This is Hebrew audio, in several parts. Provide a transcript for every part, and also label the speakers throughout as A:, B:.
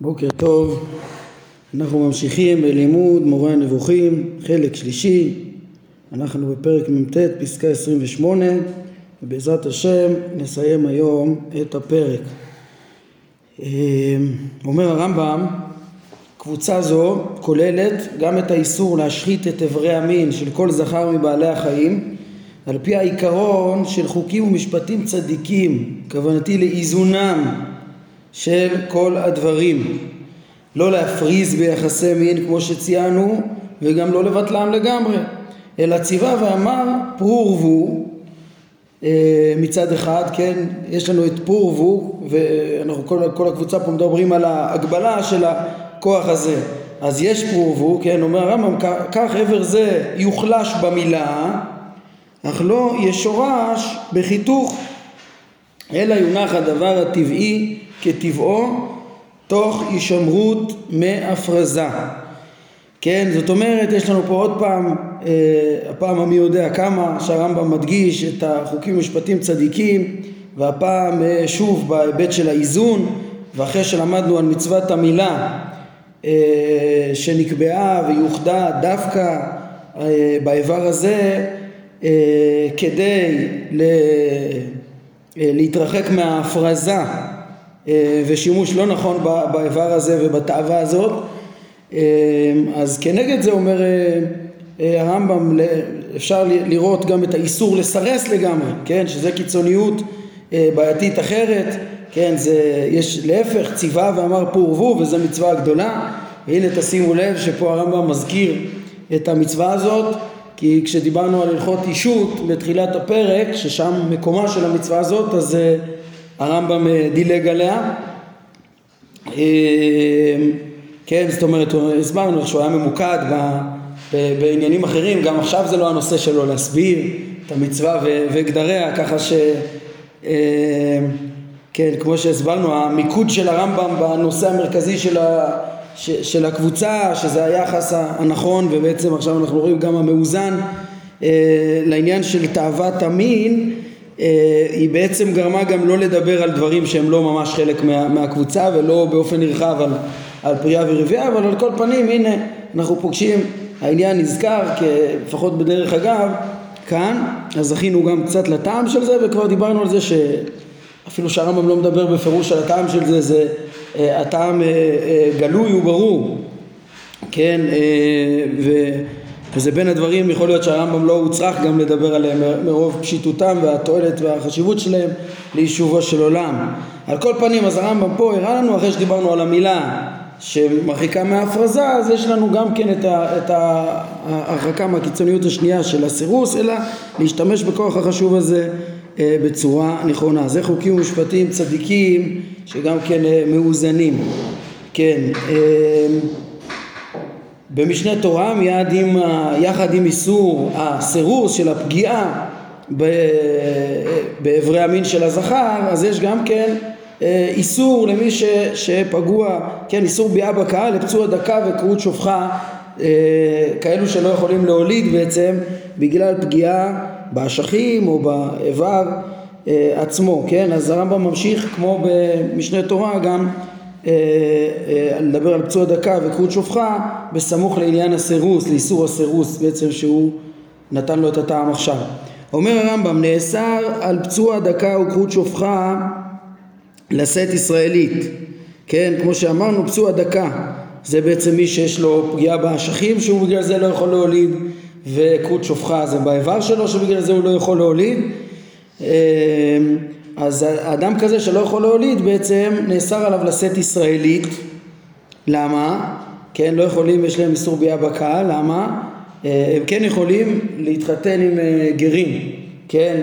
A: בוקר טוב, אנחנו ממשיכים בלימוד מורה הנבוכים, חלק שלישי, אנחנו בפרק מ"ט, פסקה 28, ובעזרת השם נסיים היום את הפרק. אה, אומר הרמב"ם, קבוצה זו כוללת גם את האיסור להשחית את אברי המין של כל זכר מבעלי החיים על פי העיקרון של חוקים ומשפטים צדיקים, כוונתי לאיזונם של כל הדברים. לא להפריז ביחסי מין כמו שציינו וגם לא לבטלם לגמרי, אלא ציווה ואמר פרו ורבו אה, מצד אחד, כן, יש לנו את פרו ורבו ואנחנו כל, כל הקבוצה פה מדברים על ההגבלה של הכוח הזה אז יש פרו ורבו, כן, אומר הרמב"ם כך עבר זה יוחלש במילה אך לא ישורש בחיתוך אלא יונח הדבר הטבעי כטבעו תוך הישמרות מהפרזה. כן זאת אומרת יש לנו פה עוד פעם אה, הפעם המי יודע כמה שהרמב"ם מדגיש את החוקים ומשפטים צדיקים והפעם אה, שוב בהיבט של האיזון ואחרי שלמדנו על מצוות המילה אה, שנקבעה ויוחדה דווקא באיבר הזה כדי ל... להתרחק מההפרזה ושימוש לא נכון באיבר הזה ובתאווה הזאת. אה, אז כנגד זה אומר הרמב"ם אפשר לראות גם את האיסור לסרס לגמרי כן? שזה קיצוניות בעייתית אחרת כן? זה יש להפך ציווה ואמר פור ורבו וזה מצווה גדולה והנה תשימו לב שפה הרמב"ם מזכיר את המצווה הזאת כי כשדיברנו על הלכות אישות בתחילת הפרק, ששם מקומה של המצווה הזאת, אז הרמב"ם uh, דילג עליה. Uh, כן, זאת אומרת, הסברנו איך שהוא היה ממוקד בעניינים אחרים, גם עכשיו זה לא הנושא שלו להסביר את המצווה וגדריה, ככה ש... Uh, כן, כמו שהסברנו, המיקוד של הרמב"ם בנושא המרכזי של ה... ש, של הקבוצה, שזה היחס הנכון ובעצם עכשיו אנחנו רואים גם המאוזן אה, לעניין של תאוות המין אה, היא בעצם גרמה גם לא לדבר על דברים שהם לא ממש חלק מה, מהקבוצה ולא באופן נרחב על, על פריאה ורבייה אבל על כל פנים הנה אנחנו פוגשים העניין נזכר לפחות בדרך אגב כאן אז זכינו גם קצת לטעם של זה וכבר דיברנו על זה שאפילו שהרמב"ם לא מדבר בפירוש על הטעם של זה זה אה, הטעם אה, אה, גלוי וברור, כן, ו, וזה בין הדברים, יכול להיות שהרמב"ם לא הוצרך גם לדבר עליהם מרוב פשיטותם והתועלת והחשיבות שלהם ליישובו של עולם. על כל פנים, אז הרמב"ם פה הראה לנו, אחרי שדיברנו על המילה שמרחיקה מההפרזה, אז יש לנו גם כן את ההרחקה מהקיצוניות השנייה של הסירוס, אלא להשתמש בכוח החשוב הזה אה, בצורה נכונה. זה חוקים ומשפטים צדיקים שגם כן אה, מאוזנים. כן, אה, במשנה תורה מיד עם, יחד עם איסור הסירוס של הפגיעה באיברי המין של הזכר, אז יש גם כן איסור למי ש, שפגוע, כן, איסור ביאה בקהל לפצוע דקה וקרות שופחה, כאלו שלא יכולים להוליד בעצם בגלל פגיעה באשכים או באיבר אה, עצמו, כן? אז הרמב"ם ממשיך כמו במשנה תורה גם אה, אה, לדבר על פצוע דקה וכרות שופחה בסמוך לעניין הסירוס, לאיסור הסירוס בעצם שהוא נתן לו את הטעם עכשיו. אומר הרמב"ם נאסר על פצוע דקה וכרות שופחה לשאת ישראלית, כן? כמו שאמרנו פצוע דקה זה בעצם מי שיש לו פגיעה באשכים שהוא בגלל זה לא יכול להוליד וכרות שופחה זה באיבר שלו שבגלל זה הוא לא יכול להוליד אמ, אז אדם כזה שלא יכול להוליד בעצם נאסר עליו לשאת ישראלית למה? כן לא יכולים יש להם איסור ביאה בקהל למה? אה, הם כן יכולים להתחתן עם אה, גרים כן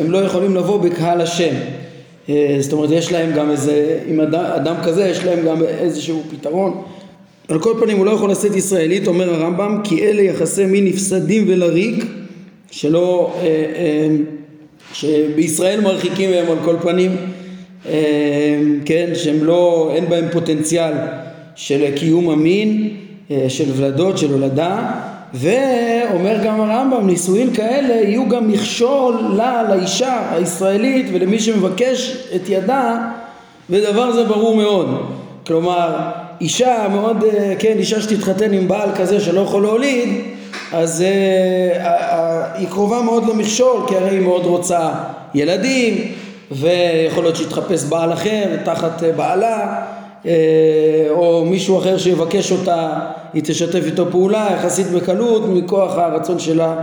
A: הם לא יכולים לבוא בקהל השם אה, זאת אומרת יש להם גם איזה עם אדם, אדם כזה יש להם גם איזשהו פתרון על כל פנים הוא לא יכול לשאת ישראלית, אומר הרמב"ם, כי אלה יחסי מין נפסדים ולריק, שלא, אה, אה, שבישראל מרחיקים מהם על כל פנים, אה, כן, שהם לא, אין בהם פוטנציאל של קיום המין, אה, של ולדות, של הולדה, ואומר גם הרמב"ם, נישואין כאלה יהיו גם מכשול לה, לאישה הישראלית ולמי שמבקש את ידה, ודבר זה ברור מאוד. כלומר, אישה מאוד, כן, אישה שתתחתן עם בעל כזה שלא יכול להוליד, אז היא קרובה מאוד למכשול, כי הרי היא מאוד רוצה ילדים, ויכול להיות שיתחפש בעל אחר תחת בעלה, או מישהו אחר שיבקש אותה, היא תשתף איתו פעולה יחסית בקלות מכוח הרצון שלה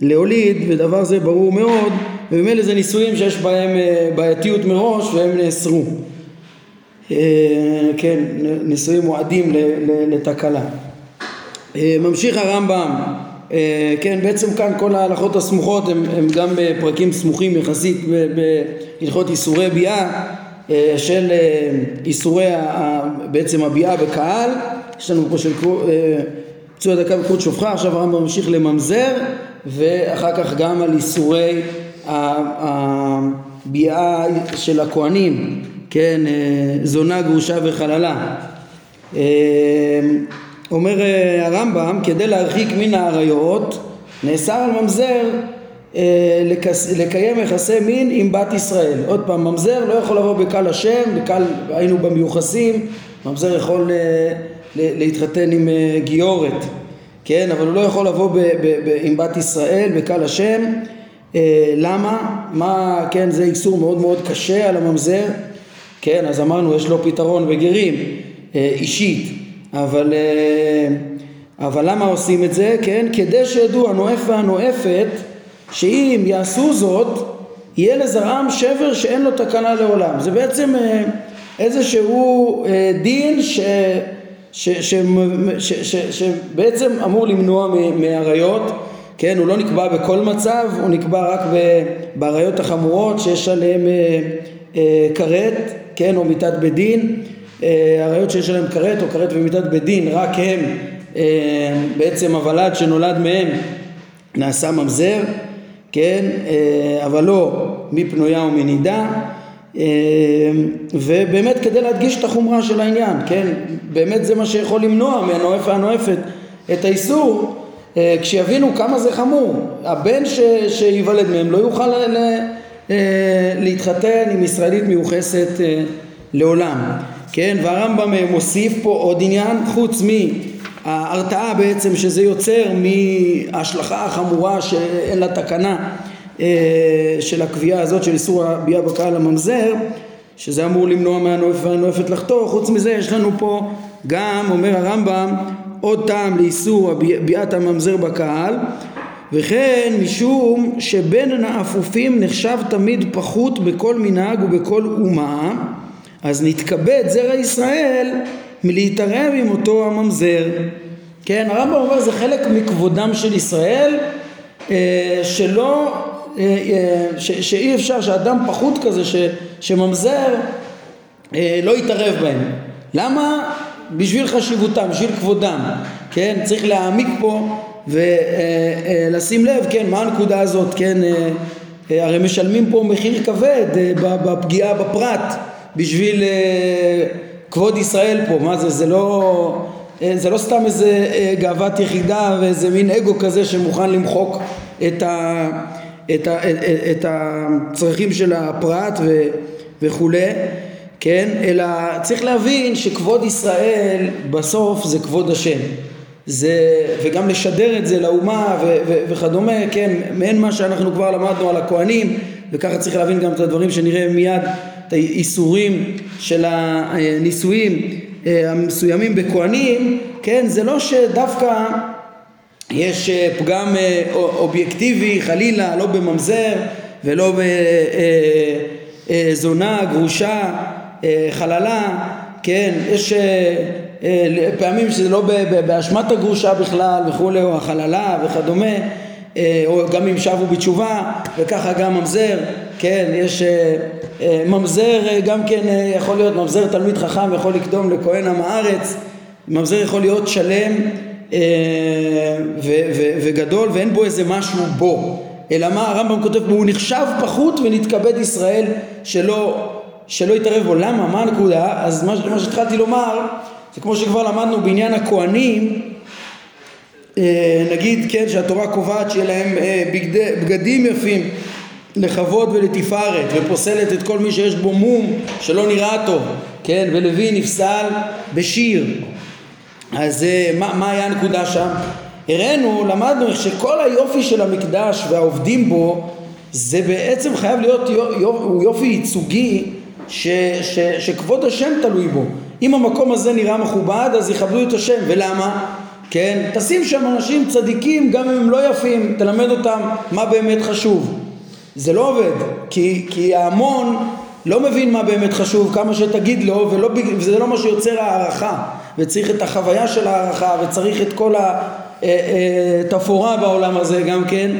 A: להוליד, ודבר זה ברור מאוד, וממילא זה נישואים שיש בהם בעייתיות מראש והם נאסרו. כן, נישואים מועדים לתקלה. ממשיך הרמב"ם, כן, בעצם כאן כל ההלכות הסמוכות הם, הם גם פרקים סמוכים יחסית בהלכות איסורי ביאה של איסורי בעצם הביאה בקהל, יש לנו פה של פצוע דקה וקרות שופחה, עכשיו הרמב"ם ממשיך לממזר ואחר כך גם על איסורי הביאה של הכהנים, כן, זונה, גרושה וחללה. אומר הרמב"ם, כדי להרחיק מן האריות, נאסר על ממזר לקיים יחסי מין עם בת ישראל. עוד פעם, ממזר לא יכול לבוא בקל השם, בקל, היינו במיוחסים, ממזר יכול להתחתן עם גיורת, כן, אבל הוא לא יכול לבוא ב, ב, ב, עם בת ישראל בקל השם. למה? מה, כן, זה איסור מאוד מאוד קשה על הממזר, כן, אז אמרנו יש לו פתרון בגרים, אישית. אבל, אה, אבל למה עושים את זה? כן, כדי שידעו הנואף והנואפת שאם יעשו זאת יהיה לזרעם שבר שאין לו תקנה לעולם. זה בעצם אה, איזשהו אה, דין ש, ש, ש, ש, ש, שבעצם אמור למנוע מעריות, כן, הוא לא נקבע בכל מצב, הוא נקבע רק בעריות החמורות שיש עליהן כרת, כן, או מיתת בית דין עריות שיש עליהם כרת או כרת ומיתת בית דין רק הם אה, בעצם הוולד שנולד מהם נעשה ממזר כן? אה, אבל לא מפנויה ומנידה. אה, ובאמת כדי להדגיש את החומרה של העניין כן? באמת זה מה שיכול למנוע מהנואף והנואפת את האיסור כשיבינו כמה זה חמור. הבן ש, שייוולד מהם לא יוכל ל, להתחתן עם ישראלית מיוחסת לעולם כן, והרמב"ם מוסיף פה עוד עניין חוץ מההרתעה בעצם שזה יוצר מההשלכה החמורה שאין לה תקנה אה, של הקביעה הזאת של איסור הביאה בקהל הממזר שזה אמור למנוע מהנואף והנואפת לחתור. חוץ מזה יש לנו פה גם אומר הרמב"ם עוד טעם לאיסור ביאת הממזר בקהל וכן משום שבין האפופים נחשב תמיד פחות בכל מנהג ובכל אומה אז נתכבד זרע ישראל מלהתערב עם אותו הממזר. כן, הרמב"ם אומר זה חלק מכבודם של ישראל אה, שלא, אה, אה, שאי אפשר שאדם פחות כזה ש, שממזר לא יתערב בהם. למה? בשביל חשיבותם, בשביל כבודם, כן? צריך להעמיק פה ולשים לב, כן, מה הנקודה הזאת, כן? הרי משלמים פה מחיר כבד בפגיעה בפרט בשביל אה, כבוד ישראל פה, מה זה, זה לא, אה, זה לא סתם איזה אה, גאוות יחידה ואיזה מין אגו כזה שמוכן למחוק את, ה, את, ה, את, את הצרכים של הפרט ו, וכולי, כן, אלא צריך להבין שכבוד ישראל בסוף זה כבוד השם. זה, וגם לשדר את זה לאומה ו, ו, וכדומה, כן, מעין מה שאנחנו כבר למדנו על הכוהנים, וככה צריך להבין גם את הדברים שנראה מיד את האיסורים של הנישואים אה, המסוימים בכהנים, כן, זה לא שדווקא יש אה, פגם אה, אובייקטיבי חלילה, לא בממזר ולא בזונה, גרושה, חללה, כן, יש פעמים שזה לא באשמת הגרושה בכלל וכולי, או החללה וכדומה, או גם אם שבו בתשובה, וככה גם ממזר, כן, יש אה, ממזר אה, גם כן אה, יכול להיות, ממזר תלמיד חכם יכול לקדום לכהן עם הארץ, ממזר יכול להיות שלם ו- ו- וגדול ואין בו איזה משהו בו, אלא מה הרמב"ם כותב בו, הוא נחשב פחות ונתכבד ישראל שלא, שלא יתערב בו. למה? מה הנקודה? אז מה, מה שהתחלתי לומר זה כמו שכבר למדנו בעניין הכהנים נגיד כן שהתורה קובעת שיהיה להם בגדי, בגדים יפים לכבוד ולתפארת ופוסלת את כל מי שיש בו מום שלא נראה טוב, כן? ולוי נפסל בשיר. אז אה, מה, מה היה הנקודה שם? הראינו, למדנו איך שכל היופי של המקדש והעובדים בו זה בעצם חייב להיות יופי ייצוגי ש, ש, שכבוד השם תלוי בו. אם המקום הזה נראה מכובד אז יכבדו את השם, ולמה? כן? תשים שם אנשים צדיקים גם אם הם לא יפים, תלמד אותם מה באמת חשוב. זה לא עובד, כי, כי ההמון לא מבין מה באמת חשוב, כמה שתגיד לו, ולא, וזה לא מה שיוצר הערכה, וצריך את החוויה של הערכה, וצריך את כל התפאורה אה, אה, בעולם הזה גם כן,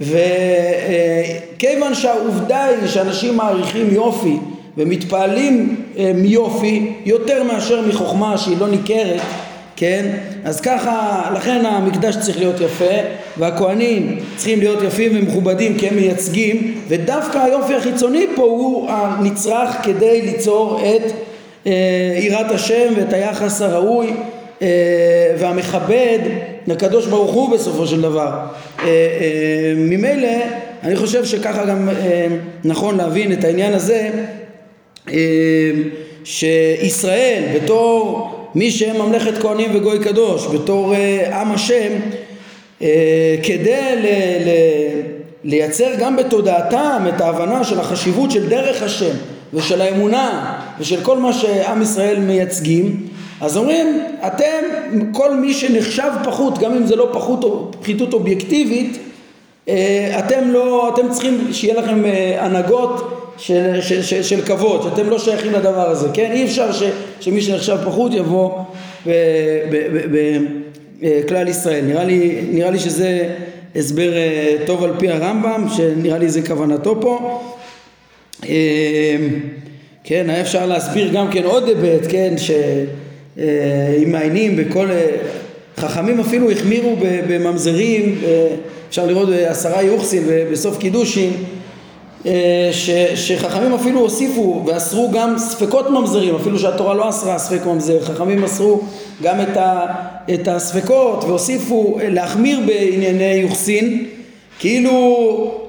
A: וכיוון שהעובדה היא שאנשים מעריכים יופי ומתפעלים אה, מיופי יותר מאשר מחוכמה שהיא לא ניכרת כן? אז ככה, לכן המקדש צריך להיות יפה, והכוהנים צריכים להיות יפים ומכובדים כי הם מייצגים, ודווקא היופי החיצוני פה הוא הנצרך כדי ליצור את אה, יראת השם ואת היחס הראוי אה, והמכבד לקדוש ברוך הוא בסופו של דבר. אה, אה, ממילא, אני חושב שככה גם אה, נכון להבין את העניין הזה, אה, שישראל בתור מי שהם ממלכת כהנים וגוי קדוש בתור אה, עם השם אה, כדי ל, ל, לייצר גם בתודעתם את ההבנה של החשיבות של דרך השם ושל האמונה ושל כל מה שעם ישראל מייצגים אז אומרים אתם כל מי שנחשב פחות גם אם זה לא פחות, פחיתות אובייקטיבית אה, אתם לא, אתם צריכים שיהיה לכם הנהגות של, של, של, של כבוד, שאתם לא שייכים לדבר הזה, כן? אי אפשר ש, שמי שנחשב פחות יבוא בכלל ישראל. נראה לי, נראה לי שזה הסבר אה, טוב על פי הרמב"ם, שנראה לי זה כוונתו פה. אה, כן, היה אפשר להסביר גם כן עוד היבט, כן, שאם אה, מעיינים בכל... חכמים אפילו החמירו בממזרים, אפשר לראות עשרה יוחסין בסוף קידושין ש, שחכמים אפילו הוסיפו ואסרו גם ספקות ממזרים, אפילו שהתורה לא אסרה ספק ממזר, חכמים אסרו גם את, ה, את הספקות והוסיפו להחמיר בענייני יוחסין, כאילו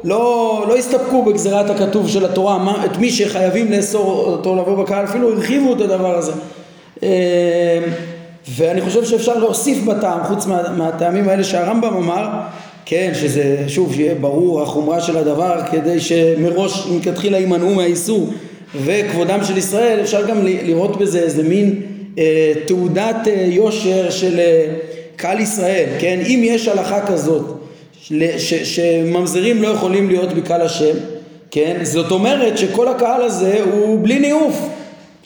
A: לא, לא הסתפקו בגזירת הכתוב של התורה, מה, את מי שחייבים לאסור אותו לבוא בקהל, אפילו הרחיבו את הדבר הזה. אה, ואני חושב שאפשר להוסיף בטעם, חוץ מה, מהטעמים האלה שהרמב"ם אמר, כן, שזה, שוב, שיהיה ברור החומרה של הדבר, כדי שמראש מלכתחילה יימנעו מהאיסור וכבודם של ישראל, אפשר גם לראות בזה איזה מין אה, תעודת אה, יושר של אה, קהל ישראל, כן? אם יש הלכה כזאת, ש, שממזרים לא יכולים להיות בקהל השם, כן? זאת אומרת שכל הקהל הזה הוא בלי ניאוף.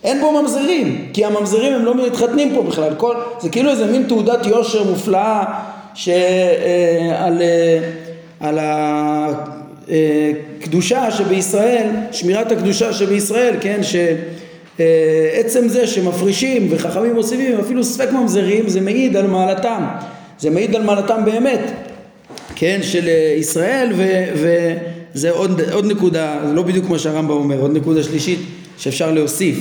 A: אין בו ממזרים, כי הממזרים הם לא מתחתנים פה בכלל, כל, זה כאילו איזה מין תעודת יושר מופלאה שעל אה, על הקדושה שבישראל, שמירת הקדושה שבישראל, כן, שעצם זה שמפרישים וחכמים מוסיפים אפילו ספק ממזרים זה מעיד על מעלתם, זה מעיד על מעלתם באמת, כן, של ישראל ו, וזה עוד, עוד נקודה, זה לא בדיוק מה שהרמב"ם אומר, עוד נקודה שלישית שאפשר להוסיף.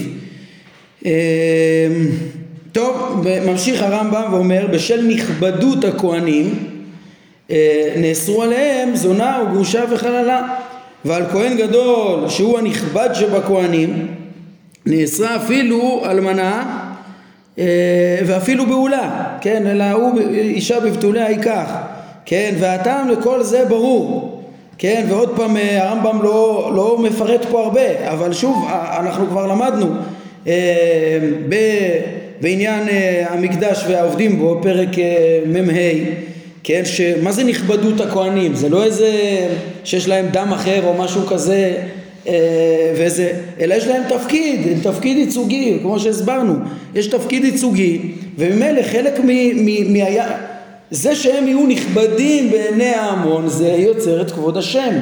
A: טוב, ממשיך הרמב"ם ואומר בשל נכבדות הכהנים אה, נאסרו עליהם זונה וגרושה וחללה. ועל כהן גדול שהוא הנכבד שבכהנים נאסרה אפילו אלמנה אה, ואפילו בעולה, כן, אלא הוא אישה בבתוליה כך, כן, והטעם לכל זה ברור, כן, ועוד פעם אה, הרמב"ם לא, לא מפרט פה הרבה, אבל שוב אנחנו כבר למדנו ב... בעניין אה, המקדש והעובדים בו, פרק אה, מ"ה, כן, שמה זה נכבדות הכהנים? זה לא איזה שיש להם דם אחר או משהו כזה אה, וזה, אלא יש להם תפקיד, תפקיד ייצוגי, כמו שהסברנו, יש תפקיד ייצוגי, וממילא חלק מ... מ, מ זה שהם יהיו נכבדים בעיני ההמון זה יוצר את כבוד השם,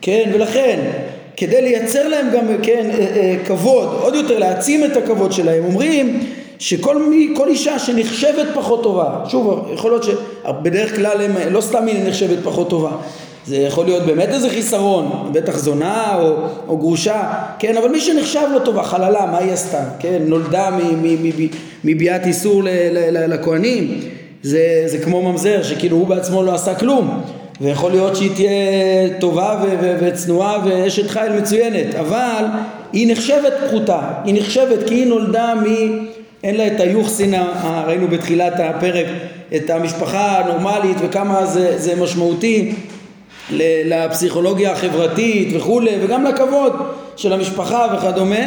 A: כן, ולכן כדי לייצר להם גם, כן, כבוד, עוד יותר להעצים את הכבוד שלהם, אומרים שכל מי, כל אישה שנחשבת פחות טובה, שוב, יכול להיות שבדרך כלל הם, לא סתם היא נחשבת פחות טובה, זה יכול להיות באמת איזה חיסרון, בטח זונה או, או גרושה, כן, אבל מי שנחשב לא טובה, חללה, מה היא עשתה, כן, נולדה מביאת איסור לכהנים, זה, זה כמו ממזר, שכאילו הוא בעצמו לא עשה כלום, ויכול להיות שהיא תהיה טובה וצנועה ואשת חיל מצוינת, אבל היא נחשבת פחותה, היא נחשבת כי היא נולדה מ... אין לה את היוחסין, ראינו בתחילת הפרק, את המשפחה הנורמלית וכמה זה, זה משמעותי לפסיכולוגיה החברתית וכולי, וגם לכבוד של המשפחה וכדומה,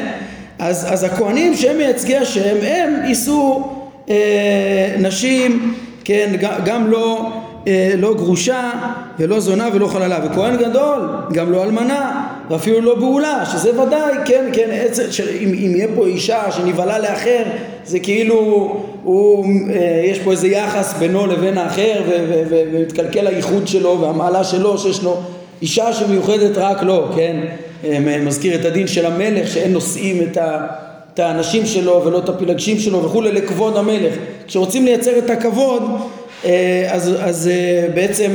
A: אז, אז הכהנים שהם מייצגי השם, הם יישאו אה, נשים, כן, גם לא אה, לא גרושה ולא זונה ולא חללה. וכהן גדול גם לא אלמנה ואפילו לא בעולה שזה ודאי כן כן עצר, אם, אם יהיה פה אישה שנבהלה לאחר זה כאילו הוא, אה, יש פה איזה יחס בינו לבין האחר ומתקלקל הייחוד שלו והמעלה שלו שיש לו אישה שמיוחדת רק לו כן אה, מזכיר את הדין של המלך שאין נושאים את ה... את האנשים שלו ולא את הפילגשים שלו וכולי לכבוד המלך. כשרוצים לייצר את הכבוד אה, אז, אז אה, בעצם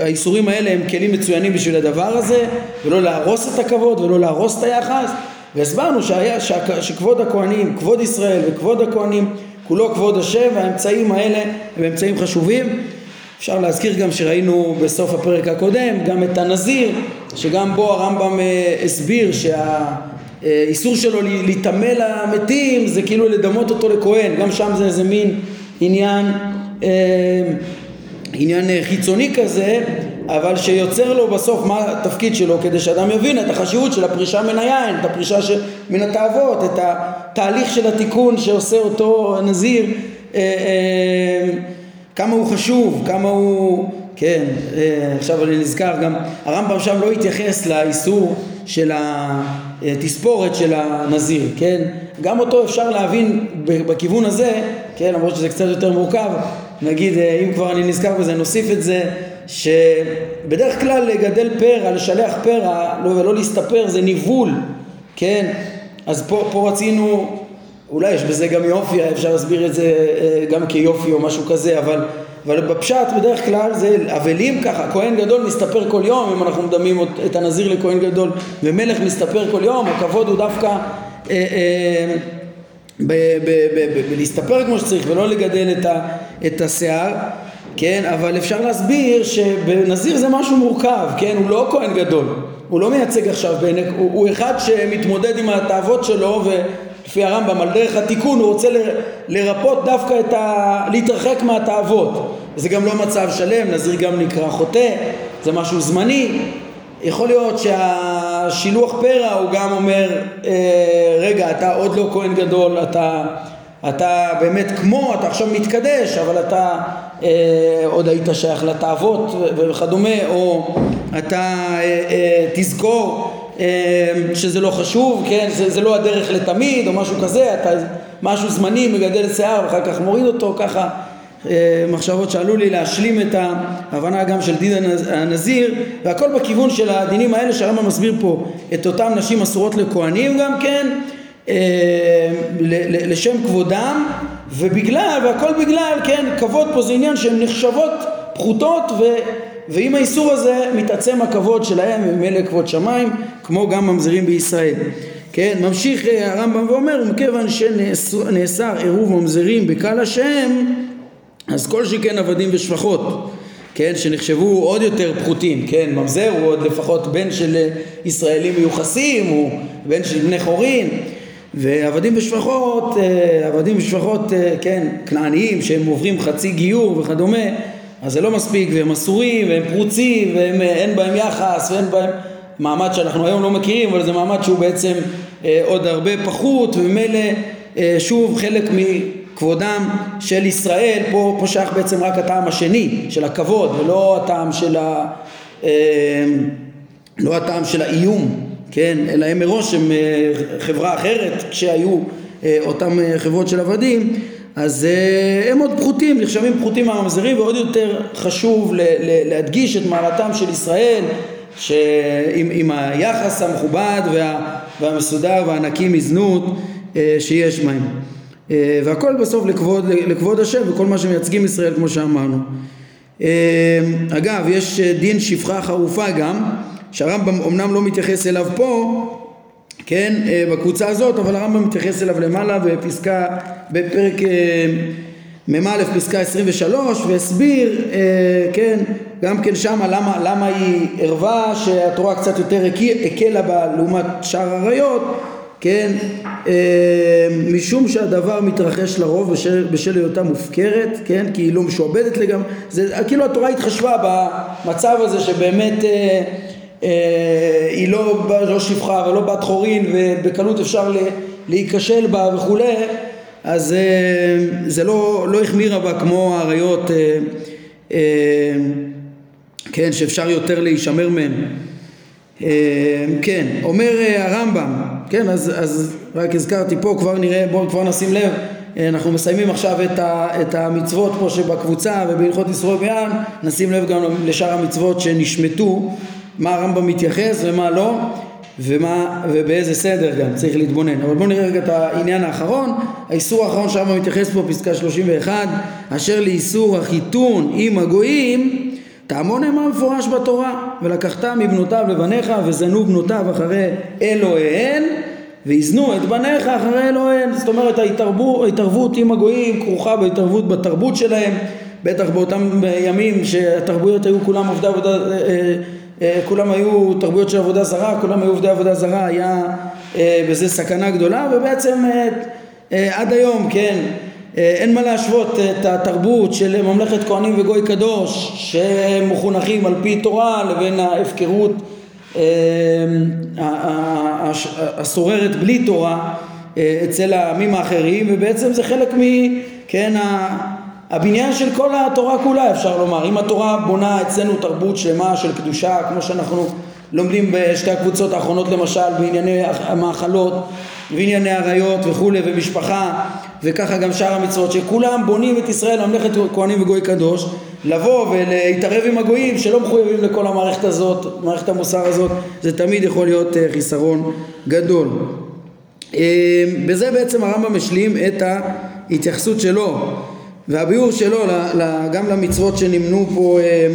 A: האיסורים האלה הם כלים מצוינים בשביל הדבר הזה ולא להרוס את הכבוד ולא להרוס את היחס. והסברנו שהיה, שכבוד הכהנים, כבוד ישראל וכבוד הכהנים כולו כבוד השם והאמצעים האלה הם אמצעים חשובים. אפשר להזכיר גם שראינו בסוף הפרק הקודם גם את הנזיר שגם בו הרמב"ם הסביר שהאיסור שלו להיטמא למתים זה כאילו לדמות אותו לכהן. גם שם זה איזה מין עניין, אה, עניין אה, חיצוני כזה, אבל שיוצר לו בסוף מה התפקיד שלו כדי שאדם יבין את החשיבות של הפרישה מן היין, את הפרישה ש... מן התאוות, את התהליך של התיקון שעושה אותו הנזיר, אה, כמה הוא חשוב, כמה הוא, כן, עכשיו אני נזכר גם, הרמב"ם שם לא התייחס לאיסור של התספורת של הנזיר, כן? גם אותו אפשר להבין בכיוון הזה, כן? למרות שזה קצת יותר מורכב, נגיד אה, אם כבר אני נזכר בזה נוסיף את זה שבדרך כלל לגדל פרע, לשלח פרע לא, ולא להסתפר זה ניבול, כן? אז פה, פה רצינו, אולי יש בזה גם יופי, אפשר להסביר את זה אה, גם כיופי או משהו כזה, אבל אבל בפשט בדרך כלל זה אבלים ככה, כהן גדול מסתפר כל יום, אם אנחנו מדמים את הנזיר לכהן גדול, ומלך מסתפר כל יום, הכבוד הוא דווקא אה, אה, בלהסתפר כמו שצריך ולא לגדל את, ה, את השיער, כן, אבל אפשר להסביר שבנזיר זה משהו מורכב, כן, הוא לא כהן גדול, הוא לא מייצג עכשיו, הוא, הוא אחד שמתמודד עם התאוות שלו ו... לפי הרמב"ם על דרך התיקון הוא רוצה לרפות דווקא את ה... להתרחק מהתאוות. זה גם לא מצב שלם, נזיר גם נקרא חוטא, זה משהו זמני. יכול להיות שהשילוח פרע הוא גם אומר אה, רגע אתה עוד לא כהן גדול אתה, אתה באמת כמו אתה עכשיו מתקדש אבל אתה אה, עוד היית שייך לתאוות וכדומה או אתה אה, אה, תזכור אמ, שזה לא חשוב, כן, זה, זה לא הדרך לתמיד או משהו כזה, אתה משהו זמני מגדל שיער ואחר כך מוריד אותו, ככה. אה, מחשבות שעלו לי להשלים את ההבנה גם של דין הנזיר והכל בכיוון של הדינים האלה שהרמב"ם מסביר פה את אותם נשים אסורות לכהנים גם כן אה, לשם כבודם ובגלל והכל בגלל כן כבוד פה זה עניין שהן נחשבות פחותות ו... ועם האיסור הזה מתעצם הכבוד שלהם וממילא כבוד שמיים כמו גם ממזרים בישראל. כן ממשיך אה, הרמב"ם ואומר מכיוון שנאסר עירוב ממזרים בקהל השם אז כל שכן עבדים ושפחות כן שנחשבו עוד יותר פחותים כן ממזר הוא עוד לפחות בן של אה, ישראלים מיוחסים הוא בן של בני חורין ועבדים ושפחות אה, עבדים ושפחות כן כנעניים שהם עוברים חצי גיור וכדומה אז זה לא מספיק והם אסורים והם פרוצים ואין בהם יחס ואין בהם מעמד שאנחנו היום לא מכירים אבל זה מעמד שהוא בעצם אה, עוד הרבה פחות וממילא אה, שוב חלק מכבודם של ישראל פה, פה שייך בעצם רק הטעם השני של הכבוד ולא הטעם של ה... אה, לא הטעם של האיום כן? אלא הם מראש הם אה, חברה אחרת כשהיו אה, אותם אה, חברות של עבדים אז הם עוד פחותים, נחשבים פחותים מהממזרים ועוד יותר חשוב להדגיש את מעלתם של ישראל שעם, עם היחס המכובד וה, והמסודר והנקי מזנות שיש בהם והכל בסוף לכבוד, לכבוד השם וכל מה שמייצגים ישראל כמו שאמרנו. uh, אגב יש דין שפחה חרופה גם שהרמב"ם אמנם לא מתייחס אליו פה כן, אה, בקבוצה הזאת, אבל הרמב"ם מתייחס אליו למעלה בפסקה, בפרק, אה, מ"א פסקה 23 והסביר, אה, כן, גם כן שמה למה, למה היא ערווה שהתורה קצת יותר הקלה בה לעומת שאר עריות, כן, אה, משום שהדבר מתרחש לרוב בשל, בשל היותה מופקרת, כן, כי היא לא משועבדת לגמרי, זה כאילו התורה התחשבה במצב הזה שבאמת אה, אה, היא לא, לא שפחה ולא בת חורין ובקלות אפשר להיכשל בה וכולי אז אה, זה לא, לא החמירה בה כמו האריות אה, כן שאפשר יותר להישמר מהן כן אומר הרמב"ם כן אז, אז רק הזכרתי פה כבר נראה בואו כבר נשים לב אנחנו מסיימים עכשיו את, ה, את המצוות פה שבקבוצה ובהלכות ישראל ביען נשים לב גם לשאר המצוות שנשמטו מה הרמב"ם מתייחס ומה לא ומה, ובאיזה סדר גם צריך להתבונן. אבל בואו נראה רגע את העניין האחרון. האיסור האחרון שהרמב"ם מתייחס פה פסקה 31 אשר לאיסור החיתון עם הגויים תעמון נאמר מפורש בתורה ולקחת מבנותיו לבניך וזנו בנותיו אחרי אלוהיהן ויזנו את בניך אחרי אלוהיהן. זאת אומרת ההתערבות, עם הגויים כרוכה בהתערבות בתרבות שלהם בטח באותם ימים שהתרבויות היו כולם עובדי עבודה אה, אה, אה, כולם היו תרבויות של עבודה זרה, כולם היו עובדי עבודה זרה, היה בזה סכנה גדולה ובעצם עד היום, כן, אין מה להשוות את התרבות של ממלכת כהנים וגוי קדוש שמחונכים על פי תורה לבין ההפקרות השוררת בלי תורה אצל העמים האחרים ובעצם זה חלק מ... כן, הבניין של כל התורה כולה אפשר לומר, אם התורה בונה אצלנו תרבות שלמה של קדושה כמו שאנחנו לומדים בשתי הקבוצות האחרונות למשל בענייני המאכלות וענייני עריות וכולי ומשפחה וככה גם שאר המצוות שכולם בונים את ישראל ממלכת כהנים וגוי קדוש לבוא ולהתערב עם הגויים שלא מחויבים לכל המערכת הזאת, מערכת המוסר הזאת זה תמיד יכול להיות אה, חיסרון גדול. אה, בזה בעצם הרמב"ם משלים את ההתייחסות שלו והביאור שלו גם למצוות שנמנו פה אה,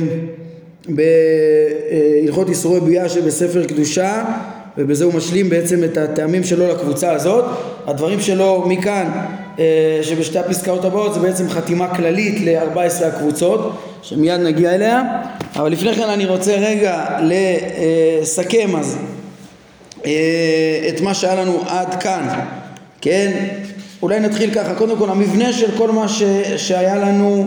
A: בהלכות איסורי ביאה שבספר קדושה ובזה הוא משלים בעצם את הטעמים שלו לקבוצה הזאת. הדברים שלו מכאן שבשתי הפסקאות הבאות זה בעצם חתימה כללית ל-14 הקבוצות שמיד נגיע אליה. אבל לפני כן אני רוצה רגע לסכם אז אה, את מה שהיה לנו עד כאן כן? אולי נתחיל ככה, קודם כל המבנה של כל מה ש, שהיה לנו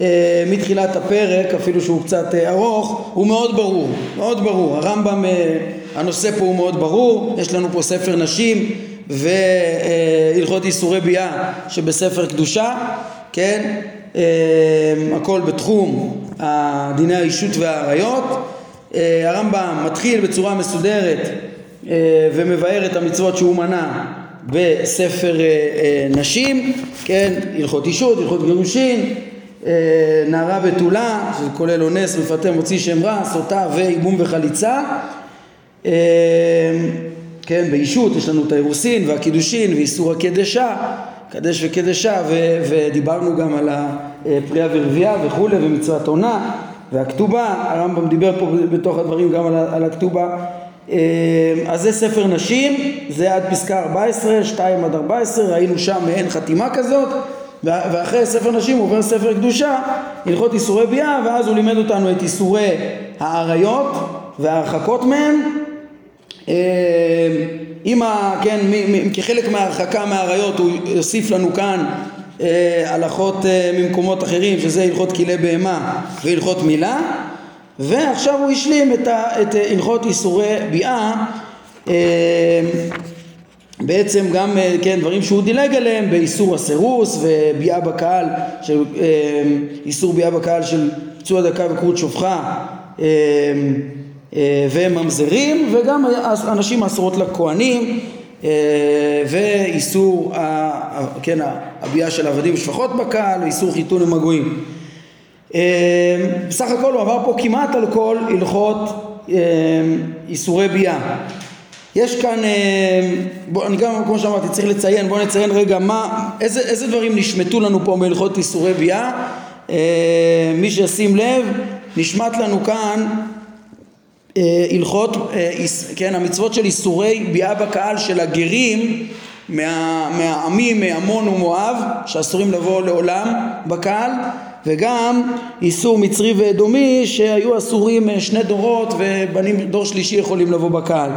A: אה, מתחילת הפרק, אפילו שהוא קצת אה, ארוך, הוא מאוד ברור, מאוד ברור. הרמב"ם, אה, הנושא פה הוא מאוד ברור, יש לנו פה ספר נשים והלכות איסורי ביאה שבספר קדושה, כן? אה, הכל בתחום דיני האישות והעריות. אה, הרמב"ם מתחיל בצורה מסודרת אה, ומבאר את המצוות שהוא מנה בספר אה, נשים, כן, הלכות אישות, הלכות גירושין, נערה בתולה, שזה כולל אונס, מפתה, מוציא שם רע, סוטה ואיבום וחליצה. כן, באישות יש לנו את האירוסין והקידושין ואיסור הקדשה, קדש וקדשה, ו- ודיברנו גם על הפריאה ורבייה וכולי, ומצוות עונה והכתובה, הרמב"ם דיבר פה בתוך הדברים גם על, על הכתובה. אה, אז זה ספר נשים, זה עד פסקה 14, 2 עד 14, ראינו שם מעין חתימה כזאת ואחרי ספר נשים הוא עובר ספר קדושה, הלכות איסורי ביאה ואז הוא לימד אותנו את איסורי האריות וההרחקות מהן אה, ה... כן, כחלק מההרחקה מהאריות הוא יוסיף לנו כאן אה, הלכות ממקומות אחרים שזה הלכות כלי בהמה והלכות מילה ועכשיו הוא השלים את, את הלכות איסורי ביאה אה, בעצם גם אה, כן דברים שהוא דילג עליהם באיסור הסירוס וביאה בקהל של, אה, איסור ביאה בקהל של פצוע דקה וכרות שופחה וממזרים וגם אנשים אסורות לכהנים ואיסור כן, הביאה של עבדים ושפחות בקהל ואיסור חיתון עם הגויים אמ, בסך הכל הוא עבר פה כמעט על כל הלכות איסורי ביאה. יש כאן, בוא, אני גם כמו שאמרתי צריך לציין, בואו נציין רגע מה, איזה, איזה דברים נשמטו לנו פה מהלכות איסורי ביאה. מי שישים לב, נשמט לנו כאן הלכות, כן, המצוות של איסורי ביאה בקהל של הגרים מה, מהעמים, מעמון ומואב, שאסורים לבוא לעולם בקהל, וגם איסור מצרי ואדומי שהיו אסורים אה, שני דורות ובנים דור שלישי יכולים לבוא בקהל.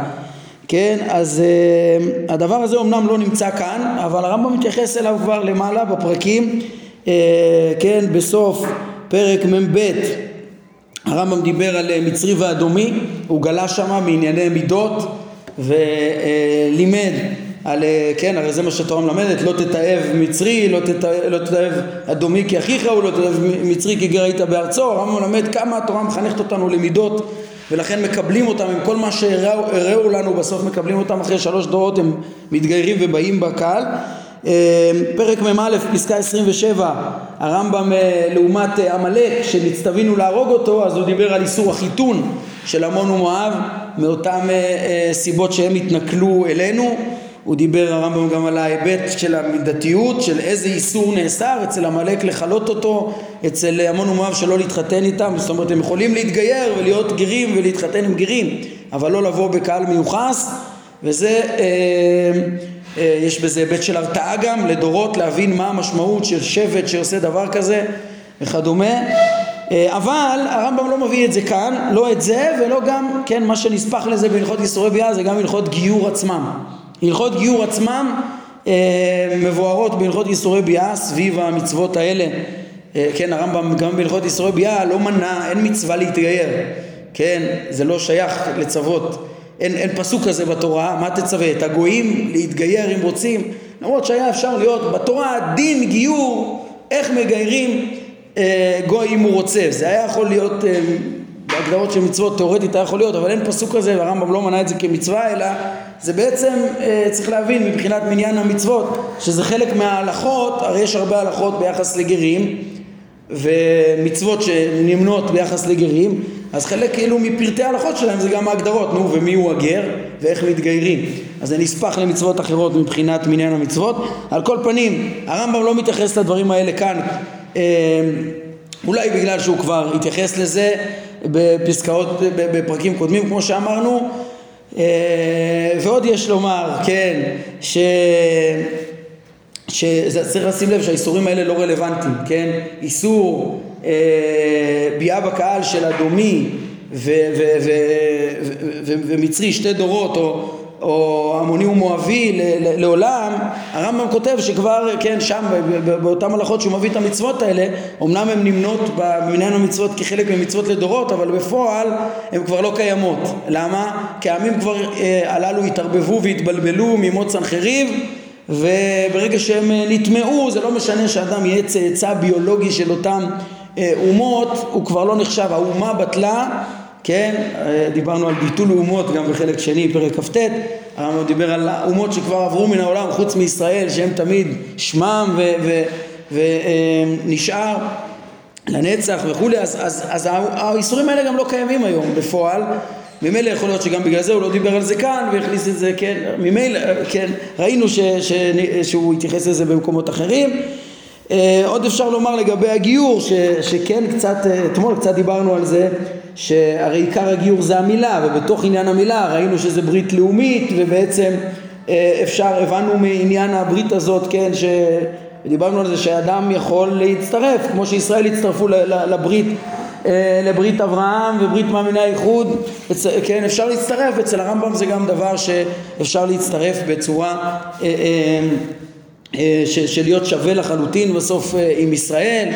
A: כן, אז uh, הדבר הזה אמנם לא נמצא כאן, אבל הרמב"ם מתייחס אליו כבר למעלה בפרקים, uh, כן, בסוף פרק מ"ב הרמב"ם דיבר על מצרי ואדומי, הוא גלה שמה מענייני מידות ולימד על, כן, הרי זה מה שהתורה מלמדת, לא תתעב מצרי, לא תתעב, לא תתעב אדומי כי אחיך הוא, לא תתעב מצרי כי גר היית בארצו, הרמב"ם מלמד כמה התורה מחנכת אותנו למידות ולכן מקבלים אותם עם כל מה שהראו לנו בסוף מקבלים אותם אחרי שלוש דורות הם מתגיירים ובאים בקהל. אה, פרק מ"א פסקה 27 הרמב"ם אה, לעומת אה, עמלק שנצטווינו להרוג אותו אז הוא דיבר על איסור החיתון של עמון ומואב מאותן סיבות שהם התנכלו אלינו. הוא דיבר הרמב"ם גם על ההיבט של המידתיות, של איזה איסור נאסר, אצל עמלק לכלות אותו, אצל המון ומואב שלא להתחתן איתם, זאת אומרת הם יכולים להתגייר ולהיות גרים ולהתחתן עם גרים, אבל לא לבוא בקהל מיוחס, וזה, אה, אה, יש בזה היבט של הרתעה גם, לדורות להבין מה המשמעות של שבט שעושה דבר כזה וכדומה. אה, אבל הרמב"ם לא מביא את זה כאן, לא את זה ולא גם, כן, מה שנספח לזה בהלכות איסורי ביאה זה גם הלכות גיור עצמם. הלכות גיור עצמם אה, מבוארות בהלכות איסורי ביאה סביב המצוות האלה. אה, כן, הרמב"ם גם בהלכות איסורי ביאה לא מנע, אין מצווה להתגייר. כן, זה לא שייך לצוות. אין, אין פסוק כזה בתורה, מה תצווה? את הגויים להתגייר אם רוצים? למרות שהיה אפשר להיות בתורה דין גיור, איך מגיירים אה, גוי אם הוא רוצה. זה היה יכול להיות אה, בהגדרות של מצוות תאורטית היה יכול להיות, אבל אין פסוק כזה והרמב"ם לא מנה את זה כמצווה, אלא זה בעצם אה, צריך להבין מבחינת מניין המצוות, שזה חלק מההלכות, הרי יש הרבה הלכות ביחס לגרים ומצוות שנמנות ביחס לגרים, אז חלק כאילו מפרטי ההלכות שלהם זה גם ההגדרות, נו ומי הוא הגר ואיך מתגיירים, אז זה נספח למצוות אחרות מבחינת מניין המצוות, על כל פנים הרמב"ם לא מתייחס לדברים האלה כאן אה, אולי בגלל שהוא כבר התייחס לזה בפסקאות, בפרקים קודמים כמו שאמרנו. אה, ועוד יש לומר, כן, ש... שצריך לשים לב שהאיסורים האלה לא רלוונטיים, כן? איסור אה, ביאה בקהל של אדומי ומצרי שתי דורות או או המוני ומואבי לעולם, הרמב"ם כותב שכבר, כן, שם, באותן הלכות שהוא מביא את המצוות האלה, אמנם הן נמנות במניין המצוות כחלק ממצוות לדורות, אבל בפועל הן כבר לא קיימות. למה? כי העמים כבר אה, הללו התערבבו והתבלבלו ממות סנחריב, וברגע שהם אה, נטמעו, זה לא משנה שאדם יהיה צאצא ביולוגי של אותם אה, אומות, הוא כבר לא נחשב, האומה בטלה כן, דיברנו על ביטול אומות גם בחלק שני, פרק כ"ט, הרמב"ם דיבר על האומות שכבר עברו מן העולם חוץ מישראל שהם תמיד שמם ונשאר לנצח וכולי, אז, אז, אז האיסורים האלה גם לא קיימים היום בפועל, ממילא יכול להיות שגם בגלל זה הוא לא דיבר על זה כאן והכניס את זה, כן, ממילא, כן, ראינו ש, ש, שהוא התייחס לזה במקומות אחרים. אה, עוד אפשר לומר לגבי הגיור ש, שכן קצת, אה, אתמול קצת דיברנו על זה שהרי עיקר הגיור זה המילה ובתוך עניין המילה ראינו שזה ברית לאומית ובעצם אה, אפשר, הבנו מעניין הברית הזאת, כן, שדיברנו על זה שאדם יכול להצטרף כמו שישראל הצטרפו לברית לברית אברהם וברית מאמיני האיחוד, כן, אפשר להצטרף, אצל הרמב"ם זה גם דבר שאפשר להצטרף בצורה אה, של להיות שווה לחלוטין בסוף אה, עם ישראל,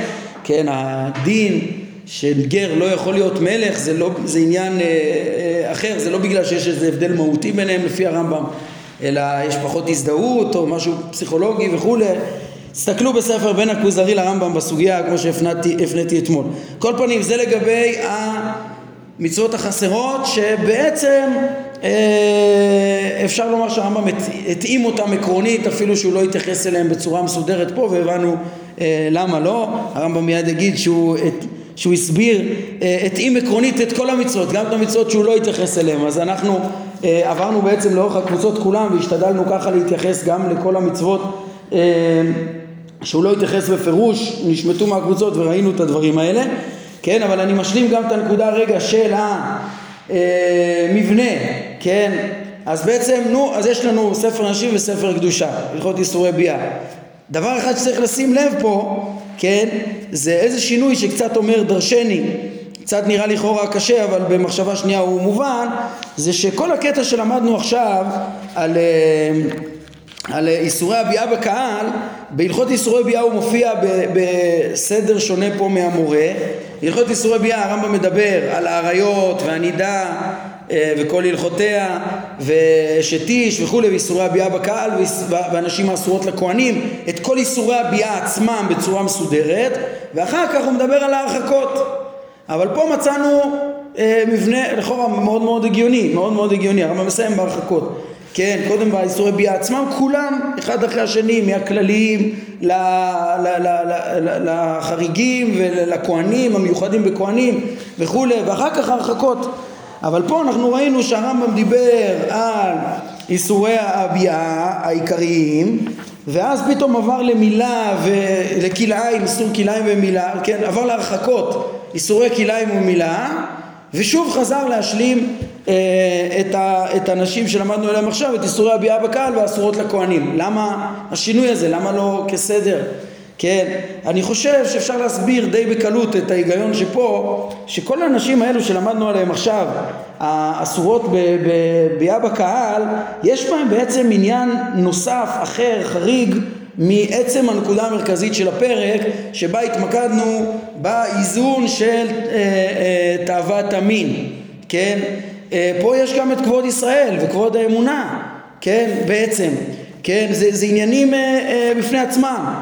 A: כן, הדין שגר לא יכול להיות מלך זה, לא, זה עניין אה, אחר, זה לא בגלל שיש איזה הבדל מהותי ביניהם לפי הרמב"ם, אלא יש פחות הזדהות או משהו פסיכולוגי וכולי. תסתכלו בספר בין הכוזרי לרמב"ם בסוגיה כמו שהפניתי אתמול. כל פנים זה לגבי המצוות החסרות שבעצם אה, אפשר לומר שהרמב"ם התאים אותם עקרונית אפילו שהוא לא התייחס אליהם בצורה מסודרת פה והבנו אה, למה לא הרמב"ם מיד יגיד שהוא, שהוא הסביר אה, התאים עקרונית את כל המצוות גם את המצוות שהוא לא התייחס אליהם אז אנחנו עברנו בעצם לאורך הקבוצות כולם והשתדלנו ככה להתייחס גם לכל המצוות שהוא לא התייחס בפירוש נשמטו מהקבוצות וראינו את הדברים האלה. כן אבל אני משלים גם את הנקודה רגע של ה... מבנה, כן, אז בעצם, נו, אז יש לנו ספר נשים וספר קדושה, הלכות איסורי ביאה. דבר אחד שצריך לשים לב פה, כן, זה איזה שינוי שקצת אומר דרשני, קצת נראה לכאורה קשה, אבל במחשבה שנייה הוא מובן, זה שכל הקטע שלמדנו עכשיו על, אה, על איסורי הביאה בקהל, בהלכות איסורי ביאה הוא מופיע בסדר שונה פה מהמורה. בהלכות איסורי ביאה הרמב"ם מדבר על האריות והנידה אה, וכל הלכותיה ושתיש וכולי ואיסורי הביאה בקהל ואנשים האסורות לכהנים את כל איסורי הביאה עצמם בצורה מסודרת ואחר כך הוא מדבר על ההרחקות אבל פה מצאנו אה, מבנה לכאורה מאוד מאוד הגיוני מאוד מאוד הגיוני הרמב"ם מסיים בהרחקות כן, קודם באיסורי ביאה עצמם, כולם אחד אחרי השני, מהכלליים לחריגים ולכהנים, המיוחדים בכהנים וכולי, ואחר כך הרחקות. אבל פה אנחנו ראינו שהרמב"ם דיבר על איסורי הביאה העיקריים ואז פתאום עבר למילה ולכלאיים, איסור כלאיים ומילה, כן, עבר להרחקות, איסורי כלאיים ומילה ושוב חזר להשלים את, ה, את הנשים שלמדנו עליהם עכשיו, את איסורי הביאה בקהל והאסורות לכהנים. למה השינוי הזה? למה לא כסדר? כן, אני חושב שאפשר להסביר די בקלות את ההיגיון שפה, שכל האנשים האלו שלמדנו עליהם עכשיו, האסורות בביאה בקהל, יש בהם בעצם עניין נוסף, אחר, חריג, מעצם הנקודה המרכזית של הפרק, שבה התמקדנו באיזון של אה, אה, תאוות המין, כן? אה, פה יש גם את כבוד ישראל וכבוד האמונה, כן? בעצם, כן? זה, זה עניינים אה, אה, בפני עצמם.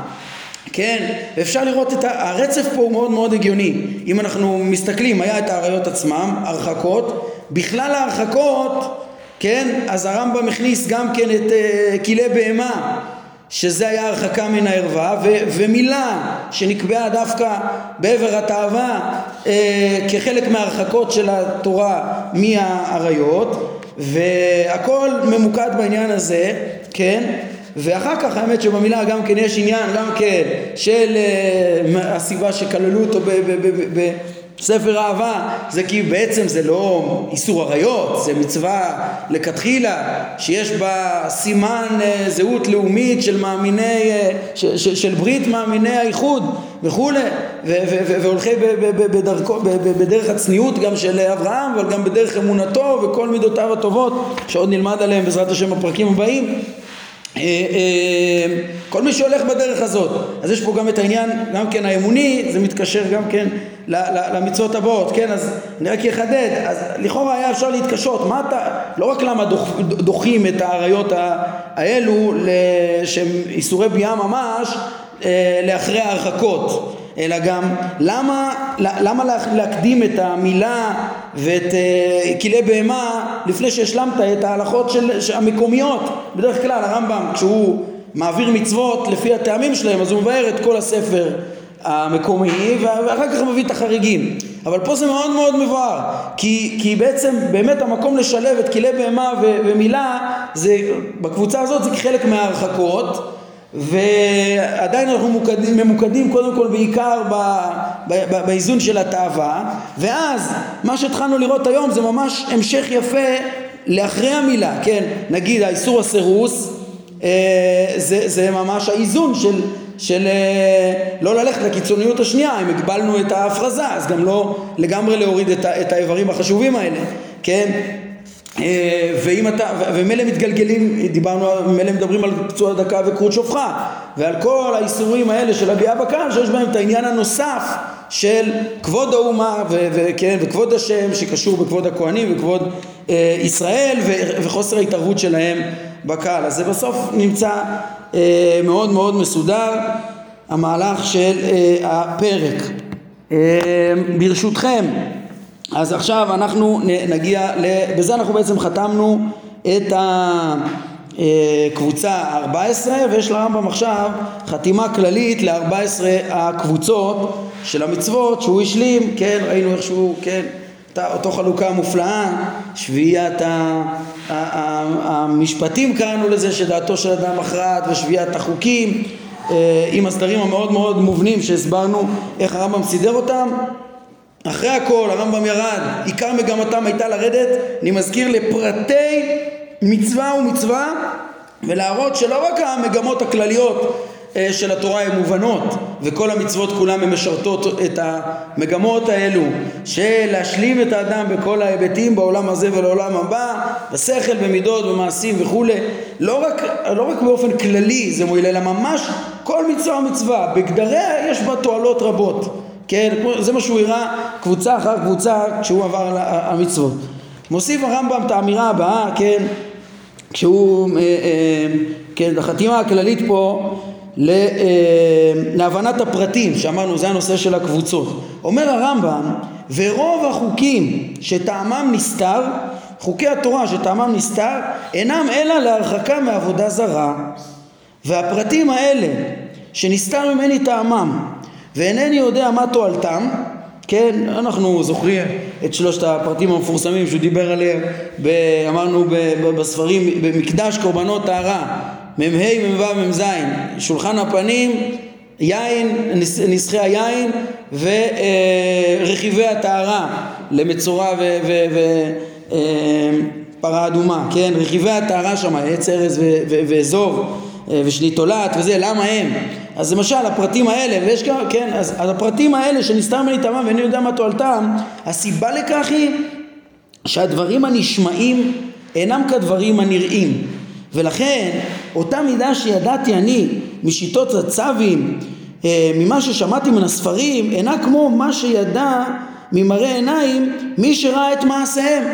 A: כן, אפשר לראות את הרצף פה הוא מאוד מאוד הגיוני אם אנחנו מסתכלים היה את האריות עצמם, הרחקות בכלל ההרחקות, כן, אז הרמב"ם הכניס גם כן את uh, כלי בהמה שזה היה הרחקה מן הערווה ו- ומילה שנקבעה דווקא בעבר התאווה כחלק מההרחקות של התורה מהאריות והכל ממוקד בעניין הזה, כן? ואחר כך האמת שבמילה גם כן יש עניין גם כן של אה, הסיבה שכללו אותו בספר אהבה זה כי בעצם זה לא איסור עריות זה מצווה לכתחילה שיש בה סימן אה, זהות לאומית של מאמיני אה, של, של ברית מאמיני האיחוד וכולי והולכי בדרכו, בדרך הצניעות גם של אברהם אבל גם בדרך אמונתו וכל מידותיו הטובות שעוד נלמד עליהם בעזרת השם בפרקים הבאים. אה, כל מי שהולך בדרך הזאת. אז יש פה גם את העניין גם כן האמוני זה מתקשר גם כן למצוות הבאות כן? אז אני רק אחדד אז לכאורה היה אפשר להתקשות. מה אתה לא רק למה דוח, דוחים את האריות האלו שהם איסורי ביאה ממש אה, לאחרי ההרחקות אלא גם למה, למה להקדים את המילה ואת כלי בהמה לפני שהשלמת את ההלכות של המקומיות. בדרך כלל הרמב"ם כשהוא מעביר מצוות לפי הטעמים שלהם אז הוא מבאר את כל הספר המקומי ואחר כך מביא את החריגים. אבל פה זה מאוד מאוד מבואר כי, כי בעצם באמת המקום לשלב את כלי בהמה ו, ומילה זה בקבוצה הזאת זה חלק מההרחקות ועדיין אנחנו ממוקדים, ממוקדים קודם כל בעיקר ב, ב, ב, באיזון של התאווה ואז מה שהתחלנו לראות היום זה ממש המשך יפה לאחרי המילה, כן, נגיד האיסור הסירוס אה, זה, זה ממש האיזון של, של אה, לא ללכת לקיצוניות השנייה, אם הגבלנו את ההפרזה אז גם לא לגמרי להוריד את, את האיברים החשובים האלה, כן, אה, ואם אתה, ומילא מתגלגלים, דיברנו, מילא מדברים על פצוע דקה וכרות שופחה ועל כל האיסורים האלה של הביאה בקהל שיש בהם את העניין הנוסף של כבוד האומה וכן, וכבוד השם שקשור בכבוד הכהנים וכבוד אה, ישראל ו- וחוסר ההתערבות שלהם בקהל. אז זה בסוף נמצא אה, מאוד מאוד מסודר המהלך של אה, הפרק. אה, ברשותכם אז עכשיו אנחנו נגיע, בזה אנחנו בעצם חתמנו את הקבוצה ה-14 ויש לרמב"ם עכשיו חתימה כללית ל-14 הקבוצות של המצוות שהוא השלים, כן, ראינו איך שהוא, כן, אותו חלוקה מופלאה, שביעיית המשפטים קראנו לזה, שדעתו של אדם מכרעת ושביעיית החוקים אה, עם הסדרים המאוד מאוד מובנים שהסברנו איך הרמב"ם סידר אותם. אחרי הכל הרמב"ם ירד, עיקר מגמתם הייתה לרדת, אני מזכיר לפרטי מצווה ומצווה ולהראות שלא רק המגמות הכלליות של התורה הן מובנות וכל המצוות כולן הן משרתות את המגמות האלו של להשלים את האדם בכל ההיבטים בעולם הזה ולעולם הבא בשכל, במידות, במעשים וכולי לא רק, לא רק באופן כללי זה מועיל אלא ממש כל מצווה ומצווה. בגדריה יש בה תועלות רבות כן, זה מה שהוא הראה קבוצה אחר קבוצה כשהוא עבר על המצוות. מוסיף הרמב"ם את האמירה הבאה, כן, כשהוא, אה, אה, כן, החתימה הכללית פה אה, להבנת הפרטים, שאמרנו זה הנושא של הקבוצות. אומר הרמב"ם, ורוב החוקים שטעמם נסתר, חוקי התורה שטעמם נסתר, אינם אלא להרחקה מעבודה זרה. והפרטים האלה שנסתר ממני טעמם ואינני יודע מה תועלתם, כן, אנחנו זוכרים את שלושת הפרטים המפורסמים שהוא דיבר עליהם, אמרנו בספרים, במקדש קורבנות טהרה, מ"ה, מ"ו, מ"ז, שולחן הפנים, יין, נסחי היין ורכיבי הטהרה למצורע ופרה אה, אדומה, כן, רכיבי הטהרה שם, עץ ארז ואזוב אה, ושניתולת וזה, למה הם? אז למשל הפרטים האלה, ויש גם, כן, אז, אז הפרטים האלה שנסתר ממני טעמם ואני יודע מה תועלתם, הסיבה לכך היא שהדברים הנשמעים אינם כדברים הנראים ולכן אותה מידה שידעתי אני משיטות הצווים, אה, ממה ששמעתי מן הספרים, אינה כמו מה שידע ממראה עיניים מי שראה את מעשיהם.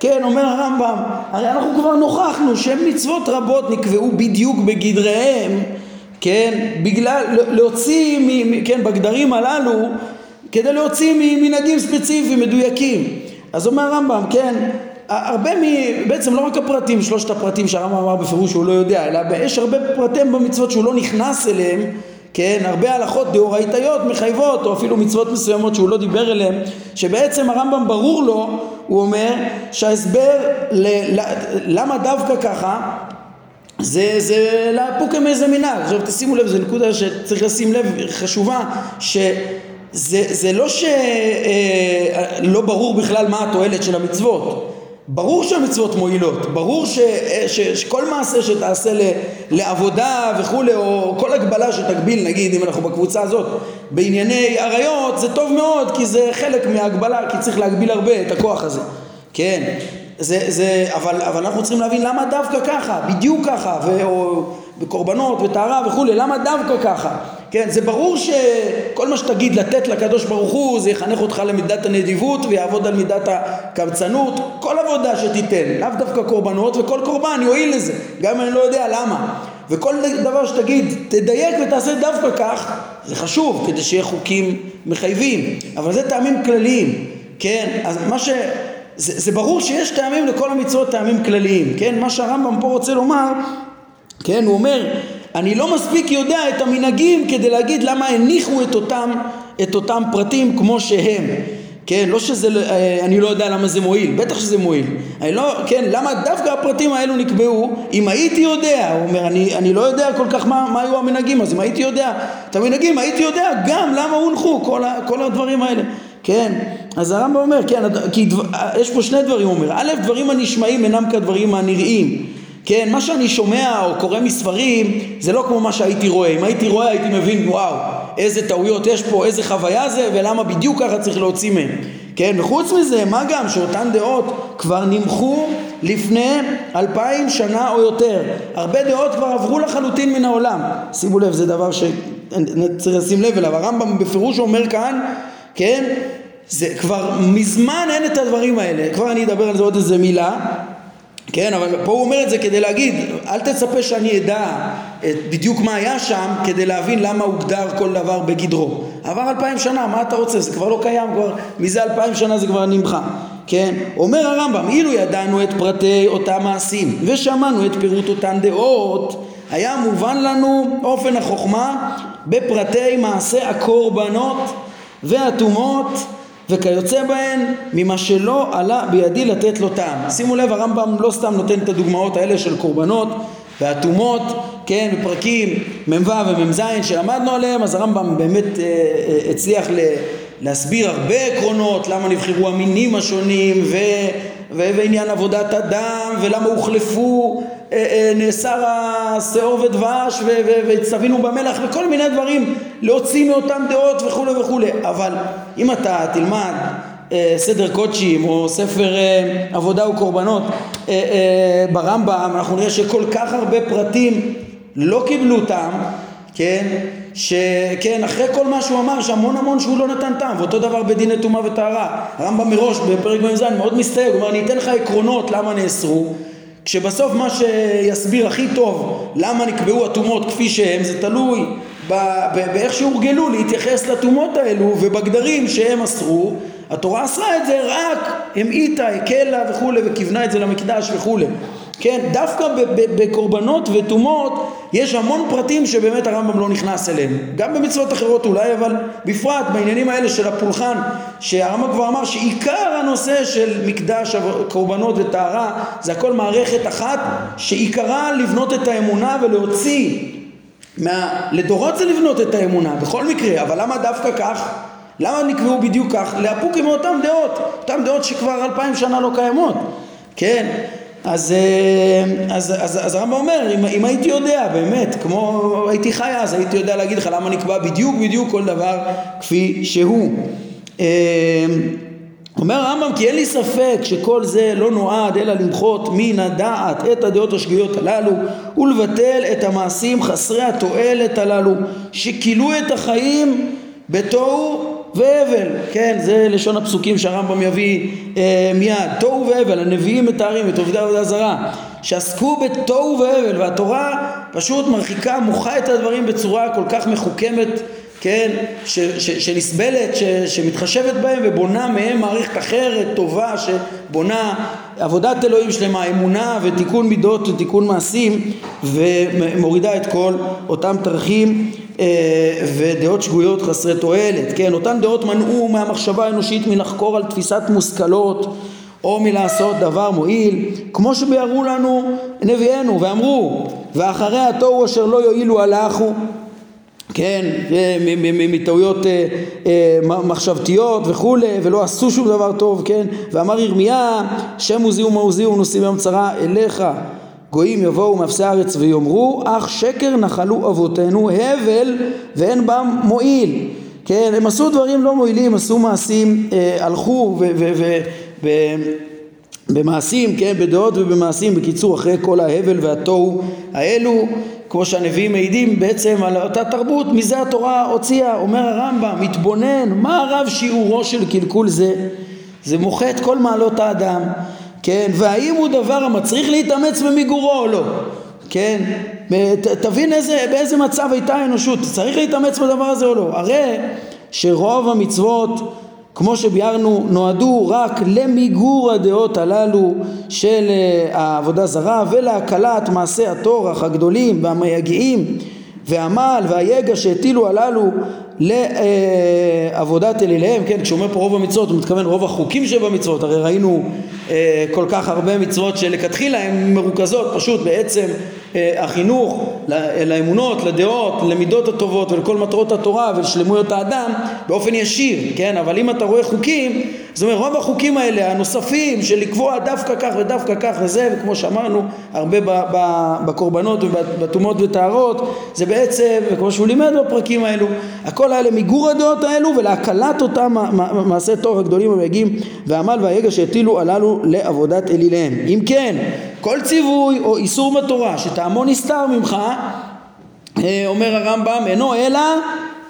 A: כן, אומר הרמב"ם, הרי אנחנו כבר נוכחנו שמצוות רבות נקבעו בדיוק בגדריהם כן, בגלל, להוציא, כן, בגדרים הללו, כדי להוציא ממנהגים ספציפיים מדויקים. אז אומר הרמב"ם, כן, הרבה מ... בעצם לא רק הפרטים, שלושת הפרטים שהרמב"ם אמר בפירוש שהוא לא יודע, אלא יש הרבה פרטים במצוות שהוא לא נכנס אליהם, כן, הרבה הלכות דאורייתיות מחייבות, או אפילו מצוות מסוימות שהוא לא דיבר אליהם, שבעצם הרמב"ם ברור לו, הוא אומר, שההסבר ל... למה דווקא ככה, זה, זה לאפוקם איזה מנהג. עכשיו תשימו לב, זו נקודה שצריך לשים לב, חשובה, שזה זה לא שלא אה, ברור בכלל מה התועלת של המצוות. ברור שהמצוות מועילות, ברור ש, ש, שכל מעשה שתעשה ל, לעבודה וכולי, או כל הגבלה שתגביל, נגיד אם אנחנו בקבוצה הזאת, בענייני עריות, זה טוב מאוד, כי זה חלק מההגבלה, כי צריך להגביל הרבה את הכוח הזה, כן, זה, זה, אבל, אבל אנחנו צריכים להבין למה דווקא ככה, בדיוק ככה, ו, או בקורבנות וטהרה וכולי, למה דווקא ככה? כן, זה ברור שכל מה שתגיד לתת לקדוש ברוך הוא זה יחנך אותך למידת הנדיבות ויעבוד על מידת הקמצנות, כל עבודה שתיתן, לאו דווקא קורבנות וכל קורבן יועיל לזה, גם אם אני לא יודע למה. וכל דבר שתגיד, תדייק ותעשה דווקא כך, זה חשוב כדי שיהיה חוקים מחייבים, אבל זה טעמים כלליים, כן, אז מה ש... זה, זה ברור שיש טעמים לכל המצוות טעמים כלליים, כן? מה שהרמב"ם פה רוצה לומר, כן, הוא אומר, אני לא מספיק יודע את המנהגים כדי להגיד למה הניחו את אותם, את אותם פרטים כמו שהם. כן, לא שזה, אה, אני לא יודע למה זה מועיל, בטח שזה מועיל. אני לא, כן, למה דווקא הפרטים האלו נקבעו? אם הייתי יודע, הוא אומר, אני, אני לא יודע כל כך מה, מה היו המנהגים, אז אם הייתי יודע את המנהגים, הייתי יודע גם למה הונחו כל, ה, כל הדברים האלה. כן, אז הרמב"ם אומר, כן, כי דבר, יש פה שני דברים, הוא אומר, א', דברים הנשמעים אינם כדברים הנראים, כן, מה שאני שומע או קורא מספרים זה לא כמו מה שהייתי רואה, אם הייתי רואה הייתי מבין וואו, איזה טעויות יש פה, איזה חוויה זה ולמה בדיוק ככה צריך להוציא מהם, כן, וחוץ מזה, מה גם שאותן דעות כבר נמחו לפני אלפיים שנה או יותר, הרבה דעות כבר עברו לחלוטין מן העולם, שימו לב, זה דבר שצריך לשים לב אליו, הרמב"ם בפירוש אומר כאן כן? זה כבר מזמן אין את הדברים האלה, כבר אני אדבר על זה עוד איזה מילה, כן, אבל פה הוא אומר את זה כדי להגיד, אל תצפה שאני אדע את, בדיוק מה היה שם כדי להבין למה הוגדר כל דבר בגדרו. עבר אלפיים שנה, מה אתה רוצה? זה כבר לא קיים, כבר מזה אלפיים שנה זה כבר נמחה. כן? אומר הרמב"ם, אילו ידענו את פרטי אותם מעשים ושמענו את פירוט אותן דעות, היה מובן לנו אופן החוכמה בפרטי מעשה הקורבנות והטומאות וכיוצא בהן ממה שלא עלה בידי לתת לו טעם. שימו לב הרמב"ם לא סתם נותן את הדוגמאות האלה של קורבנות והטומאות, כן, בפרקים מ"ו ומ"ז שלמדנו עליהם, אז הרמב"ם באמת אה, אה, הצליח ל... להסביר הרבה עקרונות, למה נבחרו המינים השונים ועניין עבודת אדם ולמה הוחלפו נאסר השעור ודבש והצטווינו במלח וכל מיני דברים להוציא מאותן דעות וכולי וכולי אבל אם אתה תלמד אה, סדר קודשים או ספר עבודה וקורבנות ברמב"ם אנחנו נראה שכל כך הרבה פרטים לא קיבלו טעם כן, שכן, אחרי כל מה שהוא אמר, שהמון המון שהוא לא נתן טעם, ואותו דבר בדיני טומאה וטהרה. הרמב"ם מראש בפרק מ"ז מאוד מסתייג, הוא אומר, אני אתן לך עקרונות למה נאסרו, כשבסוף מה שיסביר הכי טוב למה נקבעו הטומאות כפי שהם, זה תלוי באיך שהורגלו להתייחס לטומאות האלו ובגדרים שהם אסרו, התורה אסרה את זה רק המעיטה, הקלה וכולי וכיוונה את זה למקדש וכולי. כן, דווקא בקורבנות וטומאות יש המון פרטים שבאמת הרמב"ם לא נכנס אליהם. גם במצוות אחרות אולי, אבל בפרט בעניינים האלה של הפולחן, שהרמב"ם כבר אמר שעיקר הנושא של מקדש, קורבנות וטהרה, זה הכל מערכת אחת שעיקרה לבנות את האמונה ולהוציא מה... לדורות זה לבנות את האמונה, בכל מקרה, אבל למה דווקא כך? למה נקבעו בדיוק כך? לאפוק עם אותן דעות, אותן דעות שכבר אלפיים שנה לא קיימות, כן? אז, אה, אז, אז, אז הרמב"ם אומר, אם, אם הייתי יודע באמת, כמו הייתי חי אז, הייתי יודע להגיד לך למה נקבע בדיוק בדיוק כל דבר כפי שהוא. אה, אומר הרמב"ם כי אין לי ספק שכל זה לא נועד אלא למחות מן הדעת את הדעות השגויות הללו ולבטל את המעשים חסרי התועלת הללו שכילו את החיים בתוהו והבל, כן, זה לשון הפסוקים שהרמב"ם יביא אה, מיד, תוהו והבל, הנביאים מתארים את עובדי עבודה זרה, שעסקו בתוהו והבל, והתורה פשוט מרחיקה, מוחה את הדברים בצורה כל כך מחוכמת, כן, ש, ש, שנסבלת, ש, שמתחשבת בהם ובונה מהם מערכת אחרת, טובה, שבונה עבודת אלוהים שלמה, אמונה ותיקון מידות ותיקון מעשים, ומורידה את כל אותם תרכים אה, ודעות שגויות חסרי תועלת, כן, אותן דעות מנעו מהמחשבה האנושית מלחקור על תפיסת מושכלות או מלעשות דבר מועיל, כמו שביארו לנו נביאנו ואמרו, ואחרי התוהו אשר לא יועילו הלכו, כן, מטעויות אה, אה, מחשבתיות וכולי, ולא עשו שום דבר טוב, כן, ואמר ירמיה, שם עוזי ומעוזי ונושאים יום צרה אליך גויים יבואו מאפסי הארץ ויאמרו אך שקר נחלו אבותינו הבל ואין בם מועיל. כן הם עשו דברים לא מועילים עשו מעשים אה, הלכו במעשים כן בדעות ובמעשים בקיצור אחרי כל ההבל והתוהו האלו כמו שהנביאים מעידים בעצם על אותה תרבות מזה התורה הוציאה אומר הרמב"ם מתבונן מה רב שיעורו של קלקול זה? זה מוחה את כל מעלות האדם כן, והאם הוא דבר המצריך להתאמץ במיגורו או לא, כן, תבין איזה, באיזה מצב הייתה האנושות, צריך להתאמץ בדבר הזה או לא, הרי שרוב המצוות כמו שביארנו נועדו רק למיגור הדעות הללו של אה, העבודה זרה ולהקלת מעשי הטורח הגדולים והמייגעים והעמל והיגע שהטילו הללו לעבודת אליליהם, כן, כשהוא אומר פה רוב המצוות הוא מתכוון רוב החוקים שבמצוות, הרי ראינו אה, כל כך הרבה מצוות שלכתחילה הן מרוכזות פשוט בעצם אה, החינוך לאמונות, לדעות, למידות הטובות ולכל מטרות התורה ולשלמויות האדם באופן ישיר, כן, אבל אם אתה רואה חוקים, זאת אומרת רוב החוקים האלה הנוספים של לקבוע דווקא כך ודווקא כך וזה, וכמו שאמרנו הרבה בקורבנות ובטומאות וטהרות, זה בעצם, וכמו שהוא לימד בפרקים האלו, הכל היה למיגור הדעות האלו ולהקלת אותם מעשי תור הגדולים המגיעים והעמל והיגע שהטילו הללו לעבודת אליליהם. אם כן, כל ציווי או איסור בתורה שטעמו נסתר ממך, אה, אומר הרמב"ם, אינו אלא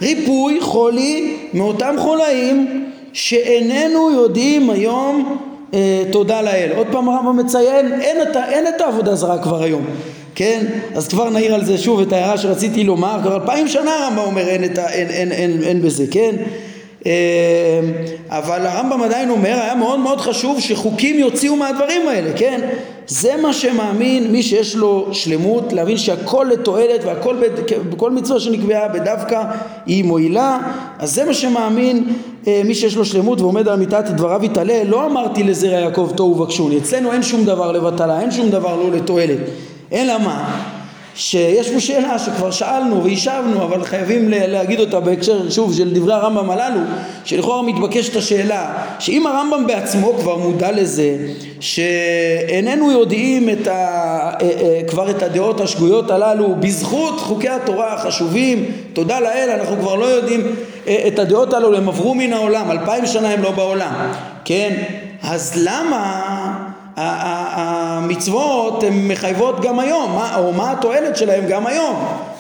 A: ריפוי חולי מאותם חולאים שאיננו יודעים היום אה, תודה לאל. עוד פעם הרמב"ם מציין, אין את, אין את העבודה זרה כבר היום. כן? אז כבר נעיר על זה שוב את ההערה שרציתי לומר, כבר אלפיים שנה הרמב"ם אומר אין, אין, אין, אין, אין, אין בזה, כן? אמ, אבל הרמב"ם עדיין אומר, היה מאוד מאוד חשוב שחוקים יוציאו מהדברים האלה, כן? זה מה שמאמין מי שיש לו שלמות, להבין שהכל לתועלת והכל בכל מצווה שנקבעה בדווקא היא מועילה, אז זה מה שמאמין אה, מי שיש לו שלמות ועומד על אמיתת דבריו יתעלה, לא אמרתי לזרע יעקב תוהו ובקשוני, אצלנו אין שום דבר לבטלה, אין שום דבר לא לתועלת, אלא מה? שיש פה שאלה שכבר שאלנו והשבנו אבל חייבים להגיד אותה בהקשר שוב של דברי הרמב"ם הללו שלכאורה מתבקשת השאלה שאם הרמב"ם בעצמו כבר מודע לזה שאיננו יודעים את ה, אה, אה, כבר את הדעות השגויות הללו בזכות חוקי התורה החשובים תודה לאל אנחנו כבר לא יודעים אה, את הדעות הללו הם עברו מן העולם אלפיים שנה הם לא בעולם כן אז למה המצוות הן מחייבות גם היום, מה, או מה התועלת שלהן גם היום,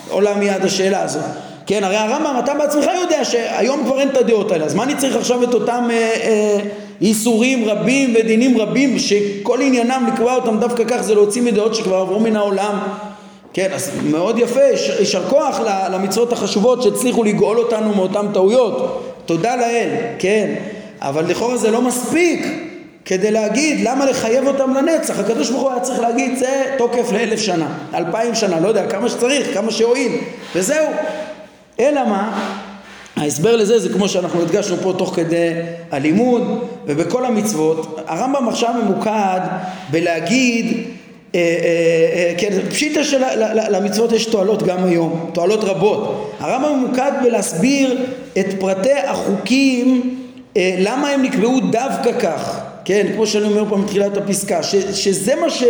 A: עולה מיד השאלה הזאת. כן, הרי הרמב"ם, אתה בעצמך יודע שהיום כבר אין את הדעות האלה, אז מה אני צריך עכשיו את אותם אה, אה, איסורים רבים ודינים רבים שכל עניינם לקבוע אותם דווקא כך זה להוציא מדעות שכבר עברו מן העולם? כן, אז מאוד יפה, יישר כוח למצוות החשובות שהצליחו לגאול אותנו מאותן טעויות, תודה לאל, כן, אבל לכאורה זה לא מספיק כדי להגיד למה לחייב אותם לנצח הקדוש ברוך הוא היה צריך להגיד זה תוקף לאלף שנה אלפיים שנה לא יודע כמה שצריך כמה שהועיל וזהו אלא מה ההסבר לזה זה כמו שאנחנו הדגשנו פה תוך כדי הלימוד ובכל המצוות הרמב"ם עכשיו ממוקד בלהגיד אה, אה, אה, כן, פשיטה שלמצוות יש תועלות גם היום, תועלות רבות. הרמב"ם ממוקד בלהסביר את פרטי החוקים, למה הם נקבעו דווקא כך. כן, כמו שאני אומר פה מתחילת הפסקה, ש, שזה מה ש,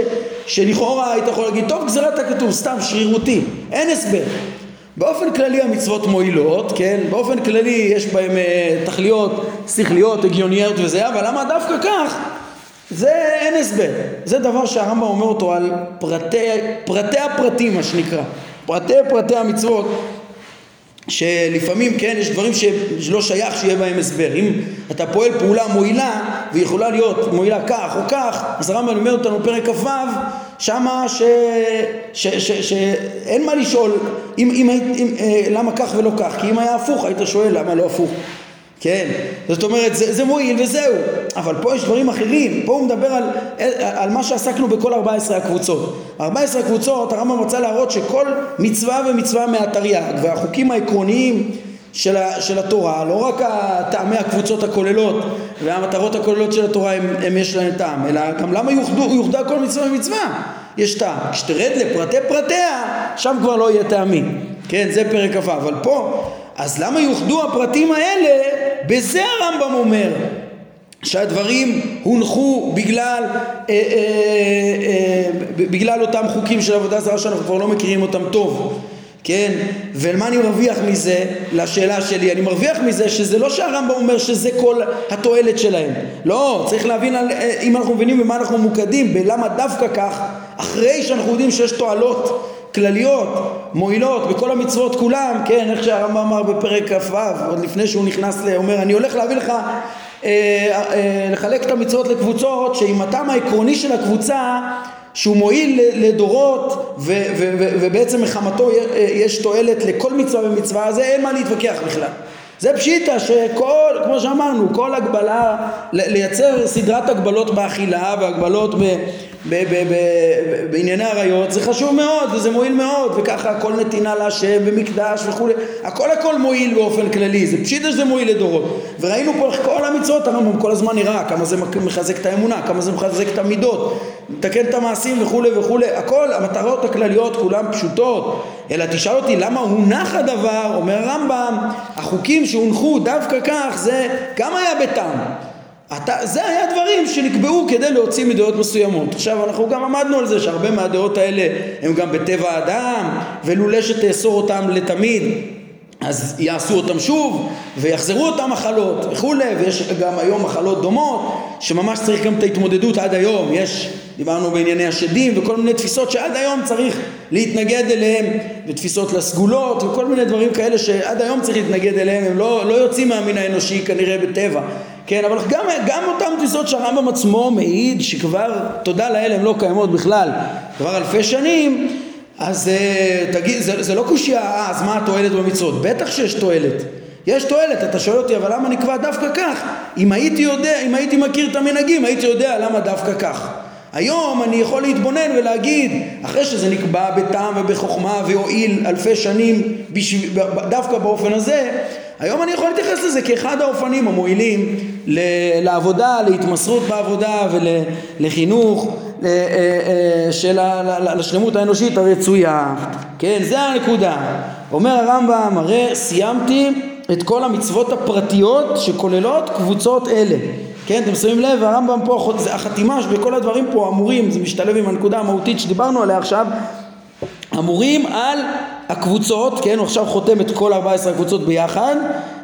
A: שלכאורה היית יכול להגיד, טוב גזירת הכתוב, סתם שרירותי, אין הסבר. באופן כללי המצוות מועילות, כן, באופן כללי יש בהם uh, תכליות שכליות, הגיוניות וזה, אבל למה דווקא כך? זה אין הסבר. זה דבר שהרמב"ם אומר אותו על פרטי, פרטי הפרטים, מה שנקרא. פרטי פרטי המצוות. שלפעמים כן יש דברים שלא שייך שיהיה בהם הסבר. אם אתה פועל פעולה מועילה ויכולה להיות מועילה כך או כך אז הרמב"ם אומר אותנו בפרק כ"ו שמה שאין מה לשאול אם, אם, אם, אה, למה כך ולא כך? כי אם היה הפוך היית שואל למה לא הפוך כן, זאת אומרת זה, זה מועיל וזהו, אבל פה יש דברים אחרים, פה הוא מדבר על, על מה שעסקנו בכל 14 הקבוצות. 14 הקבוצות הרמב"ם רוצה להראות שכל מצווה ומצווה מהתרי"ג והחוקים העקרוניים של, ה, של התורה, לא רק טעמי הקבוצות הכוללות והמטרות הכוללות של התורה הם, הם יש להם טעם, אלא גם למה יוחדו, יוחדה כל מצווה ומצווה, יש טעם. כשתרד לפרטי פרטיה, שם כבר לא יהיה טעמים, כן, זה פרק כ"ו, אבל פה אז למה יוחדו הפרטים האלה? בזה הרמב"ם אומר שהדברים הונחו בגלל, אה, אה, אה, בגלל אותם חוקים של עבודה זרה שאנחנו כבר לא מכירים אותם טוב כן? ומה אני מרוויח מזה? לשאלה שלי, אני מרוויח מזה שזה לא שהרמב"ם אומר שזה כל התועלת שלהם לא, צריך להבין על, אה, אם אנחנו מבינים במה אנחנו ממוקדים, בלמה דווקא כך אחרי שאנחנו יודעים שיש תועלות כלליות, מועילות, בכל המצוות כולם, כן, איך שהרמב"ם אמר בפרק כ"ו, עוד לפני שהוא נכנס, אומר, אני הולך להביא לך, אה, אה, לחלק את המצוות לקבוצות, שעם הטעם העקרוני של הקבוצה, שהוא מועיל לדורות, ו, ו, ו, ובעצם מחמתו יש תועלת לכל מצווה ומצווה, אז אין מה להתווכח בכלל. זה פשיטה שכל, כמו שאמרנו, כל הגבלה, לייצר סדרת הגבלות באכילה והגבלות ב... בענייני עריות זה חשוב מאוד וזה מועיל מאוד וככה הכל נתינה להשם ומקדש וכולי. הכל הכל מועיל באופן כללי זה פשיטה שזה מועיל לדורות. וראינו פה איך כל המצוות הרמב"ם כל הזמן נראה כמה זה מחזק את האמונה כמה זה מחזק את המידות מתקן את המעשים וכולי וכולי. הכל המטרות הכלליות כולן פשוטות. אלא תשאל אותי למה הונח הדבר אומר הרמב"ם החוקים שהונחו דווקא כך זה גם היה בטעם אתה, זה היה דברים שנקבעו כדי להוציא מדעות מסוימות. עכשיו אנחנו גם עמדנו על זה שהרבה מהדעות האלה הם גם בטבע האדם, ולולא שתאסור אותם לתמיד אז יעשו אותם שוב ויחזרו אותם מחלות וכולי ויש גם היום מחלות דומות שממש צריך גם את ההתמודדות עד היום יש דיברנו בענייני השדים וכל מיני תפיסות שעד היום צריך להתנגד אליהם ותפיסות לסגולות וכל מיני דברים כאלה שעד היום צריך להתנגד אליהם הם לא, לא יוצאים מהמין האנושי כנראה בטבע כן אבל גם, גם אותן תפיסות שהרמב"ם עצמו מעיד שכבר תודה לאל הן לא קיימות בכלל כבר אלפי שנים אז uh, תגיד, זה, זה לא קושייה, אה, אז מה התועלת במצוות? בטח שיש תועלת. יש תועלת, אתה שואל אותי, אבל למה נקבע דווקא כך? אם הייתי יודע, אם הייתי מכיר את המנהגים, הייתי יודע למה דווקא כך. היום אני יכול להתבונן ולהגיד, אחרי שזה נקבע בטעם ובחוכמה והועיל אלפי שנים בשב... דווקא באופן הזה, היום אני יכול להתייחס לזה כאחד האופנים המועילים לעבודה, להתמסרות בעבודה ולחינוך אה, אה, של השלמות האנושית הרצויה, כן, זה הנקודה. אומר הרמב"ם, הרי סיימתי את כל המצוות הפרטיות שכוללות קבוצות אלה. כן, אתם שמים לב, הרמב"ם פה, החתימה בכל הדברים פה אמורים, זה משתלב עם הנקודה המהותית שדיברנו עליה עכשיו, אמורים על הקבוצות, כן, הוא עכשיו חותם את כל 14 הקבוצות ביחד,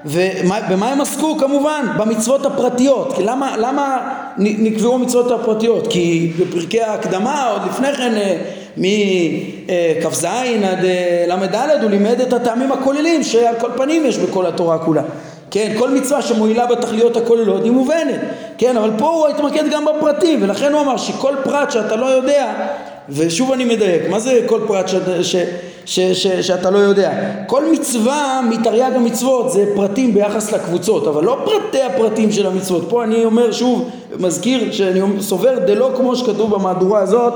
A: ובמה הם עסקו? כמובן, במצוות הפרטיות. כי למה, למה נקבעו המצוות הפרטיות? כי בפרקי ההקדמה, עוד לפני כן, אה, מכ"ז עד אה, ל"ד, הוא לימד את הטעמים הכוללים שעל כל פנים יש בכל התורה כולה. כן, כל מצווה שמועילה בתכליות הכוללות היא מובנת, כן, אבל פה הוא התמקד גם בפרטים, ולכן הוא אמר שכל פרט שאתה לא יודע, ושוב אני מדייק, מה זה כל פרט שאתה, ש, ש, ש, שאתה לא יודע? כל מצווה מתרי"ג המצוות זה פרטים ביחס לקבוצות, אבל לא פרטי הפרטים של המצוות. פה אני אומר שוב, מזכיר שאני סובר דלא כמו שכתוב במהדורה הזאת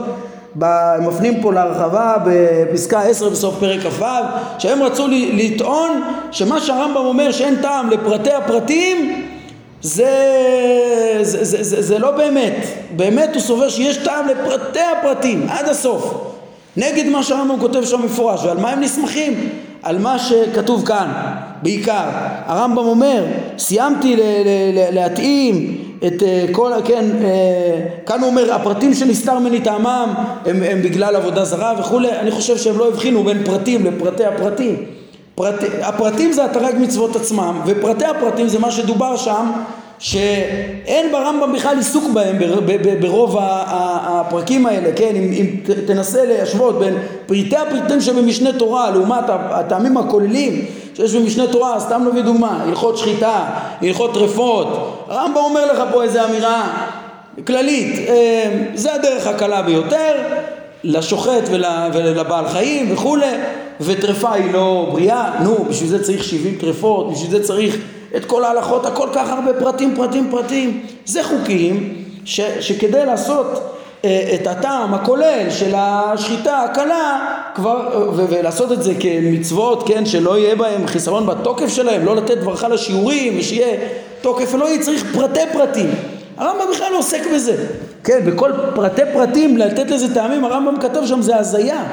A: מפנים פה להרחבה בפסקה 10 בסוף פרק כ"ו שהם רצו לטעון שמה שהרמב"ם אומר שאין טעם לפרטי הפרטים זה, זה, זה, זה, זה לא באמת, באמת הוא סובר שיש טעם לפרטי הפרטים עד הסוף נגד מה שהרמב"ם כותב שם מפורש ועל מה הם נסמכים? על מה שכתוב כאן בעיקר הרמב"ם אומר סיימתי להתאים את אה, כל, כן, אה, כאן הוא אומר הפרטים שנסתר ממני טעמם הם, הם בגלל עבודה זרה וכולי, אני חושב שהם לא הבחינו בין פרטים לפרטי הפרטים. פרט, הפרטים זה התרג מצוות עצמם ופרטי הפרטים זה מה שדובר שם שאין ברמב"ם בכלל עיסוק בהם ברוב הפרקים האלה, כן, אם, אם תנסה להשוות בין פריטי הפריטים שבמשנה תורה לעומת הטעמים הכוללים שיש במשנה תורה, סתם נביא דוגמה, הלכות שחיטה, הלכות טרפות, הרמב"ם אומר לך פה איזה אמירה כללית, אה, זה הדרך הקלה ביותר לשוחט ול, ולבעל חיים וכולי, וטרפה היא לא בריאה, נו, בשביל זה צריך 70 טרפות, בשביל זה צריך את כל ההלכות, הכל כך הרבה פרטים, פרטים, פרטים. זה חוקים ש, שכדי לעשות אה, את הטעם הכולל של השחיטה הקלה כבר, ו, ולעשות את זה כמצוות, כן, שלא יהיה בהם חיסרון בתוקף שלהם, לא לתת ברכה לשיעורים ושיהיה תוקף אלוהי, צריך פרטי פרטים. הרמב"ם בכלל לא עוסק בזה. כן, בכל פרטי פרטים לתת לזה טעמים, הרמב"ם כתב שם זה הזיה.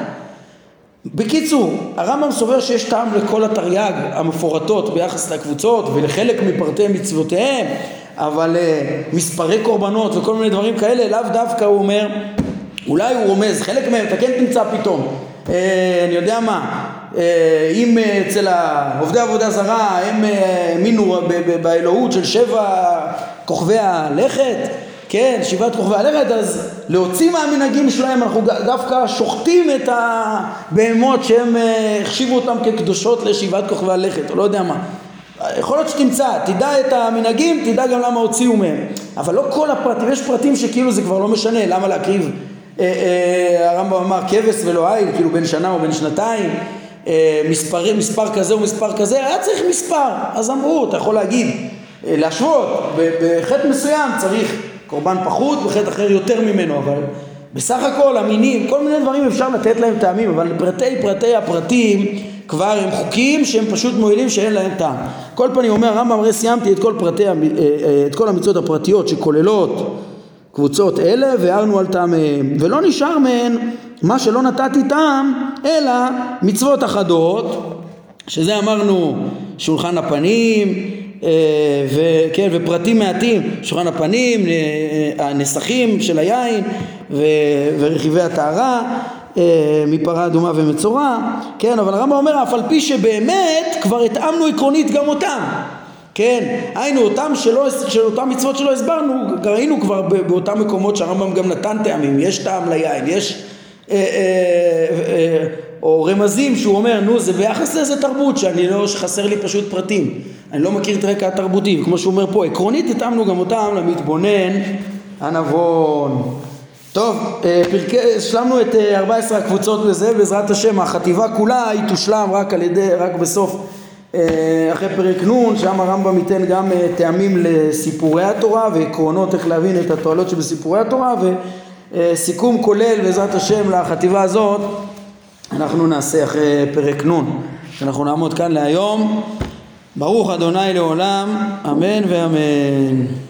A: בקיצור, הרמב"ם סובר שיש טעם לכל התרי"ג המפורטות ביחס לקבוצות ולחלק מפרטי מצוותיהם, אבל uh, מספרי קורבנות וכל מיני דברים כאלה, לאו דווקא הוא אומר, אולי הוא רומז, חלק מהם אתה כן תמצא פתאום, uh, אני יודע מה, uh, אם uh, אצל עובדי עבודה זרה הם האמינו uh, באלוהות של שבע כוכבי הלכת, כן, שבעת כוכבי הלכת, אז להוציא מהמנהגים שלהם אנחנו דווקא שוחטים את הבהמות שהם אה, החשיבו אותם כקדושות לשבעת כוכבי הלכת, או לא יודע מה. יכול להיות שתמצא, תדע את המנהגים, תדע גם למה הוציאו מהם. אבל לא כל הפרטים, יש פרטים שכאילו זה כבר לא משנה, למה להקריב, אה, אה, הרמב"ם אמר כבש ולא עיל, כאילו בין שנה או בין שנתיים, אה, מספר, מספר כזה או מספר כזה, היה צריך מספר, אז אמרו, אתה יכול להגיד, אה, להשוות, בחטא מסוים צריך קורבן פחות וחטא אחר יותר ממנו, אבל בסך הכל המינים, כל מיני דברים אפשר לתת להם טעמים, אבל פרטי פרטי הפרטים כבר הם חוקים שהם פשוט מועילים שאין להם טעם. כל פנים אומר הרמב"ם הרי סיימתי את כל פרטי, אה, אה, את כל המצוות הפרטיות שכוללות קבוצות אלה והערנו על טעמיהם ולא נשאר מהן מה שלא נתתי טעם אלא מצוות אחדות שזה אמרנו שולחן הפנים אה, וכן, ופרטים מעטים, שולחן הפנים, אה, הנסכים של היין ורכיבי הטהרה אה, מפרה אדומה ומצורע, כן, אבל הרמב"ם אומר אף על פי שבאמת כבר התאמנו עקרונית גם אותם, כן, היינו אותם שלא, של אותם מצוות שלא הסברנו, ראינו כבר באותם מקומות שהרמב"ם גם נתן טעמים, יש טעם ליין, יש אה, אה, אה, או רמזים שהוא אומר נו זה ביחס לאיזה תרבות שאני לא, שחסר לי פשוט פרטים. אני לא מכיר את הרקע התרבותי וכמו שהוא אומר פה עקרונית התאמנו גם אותם למתבונן הנבון. טוב, פרקי, השלמנו את 14 הקבוצות בזה, בעזרת השם החטיבה כולה היא תושלם רק על ידי, רק בסוף אחרי פרק נ', שם הרמב"ם ייתן גם טעמים לסיפורי התורה ועקרונות איך להבין את התועלות שבסיפורי התורה וסיכום כולל בעזרת השם לחטיבה הזאת אנחנו נעשה אחרי פרק נ', אנחנו נעמוד כאן להיום. ברוך אדוני לעולם, אמן ואמן.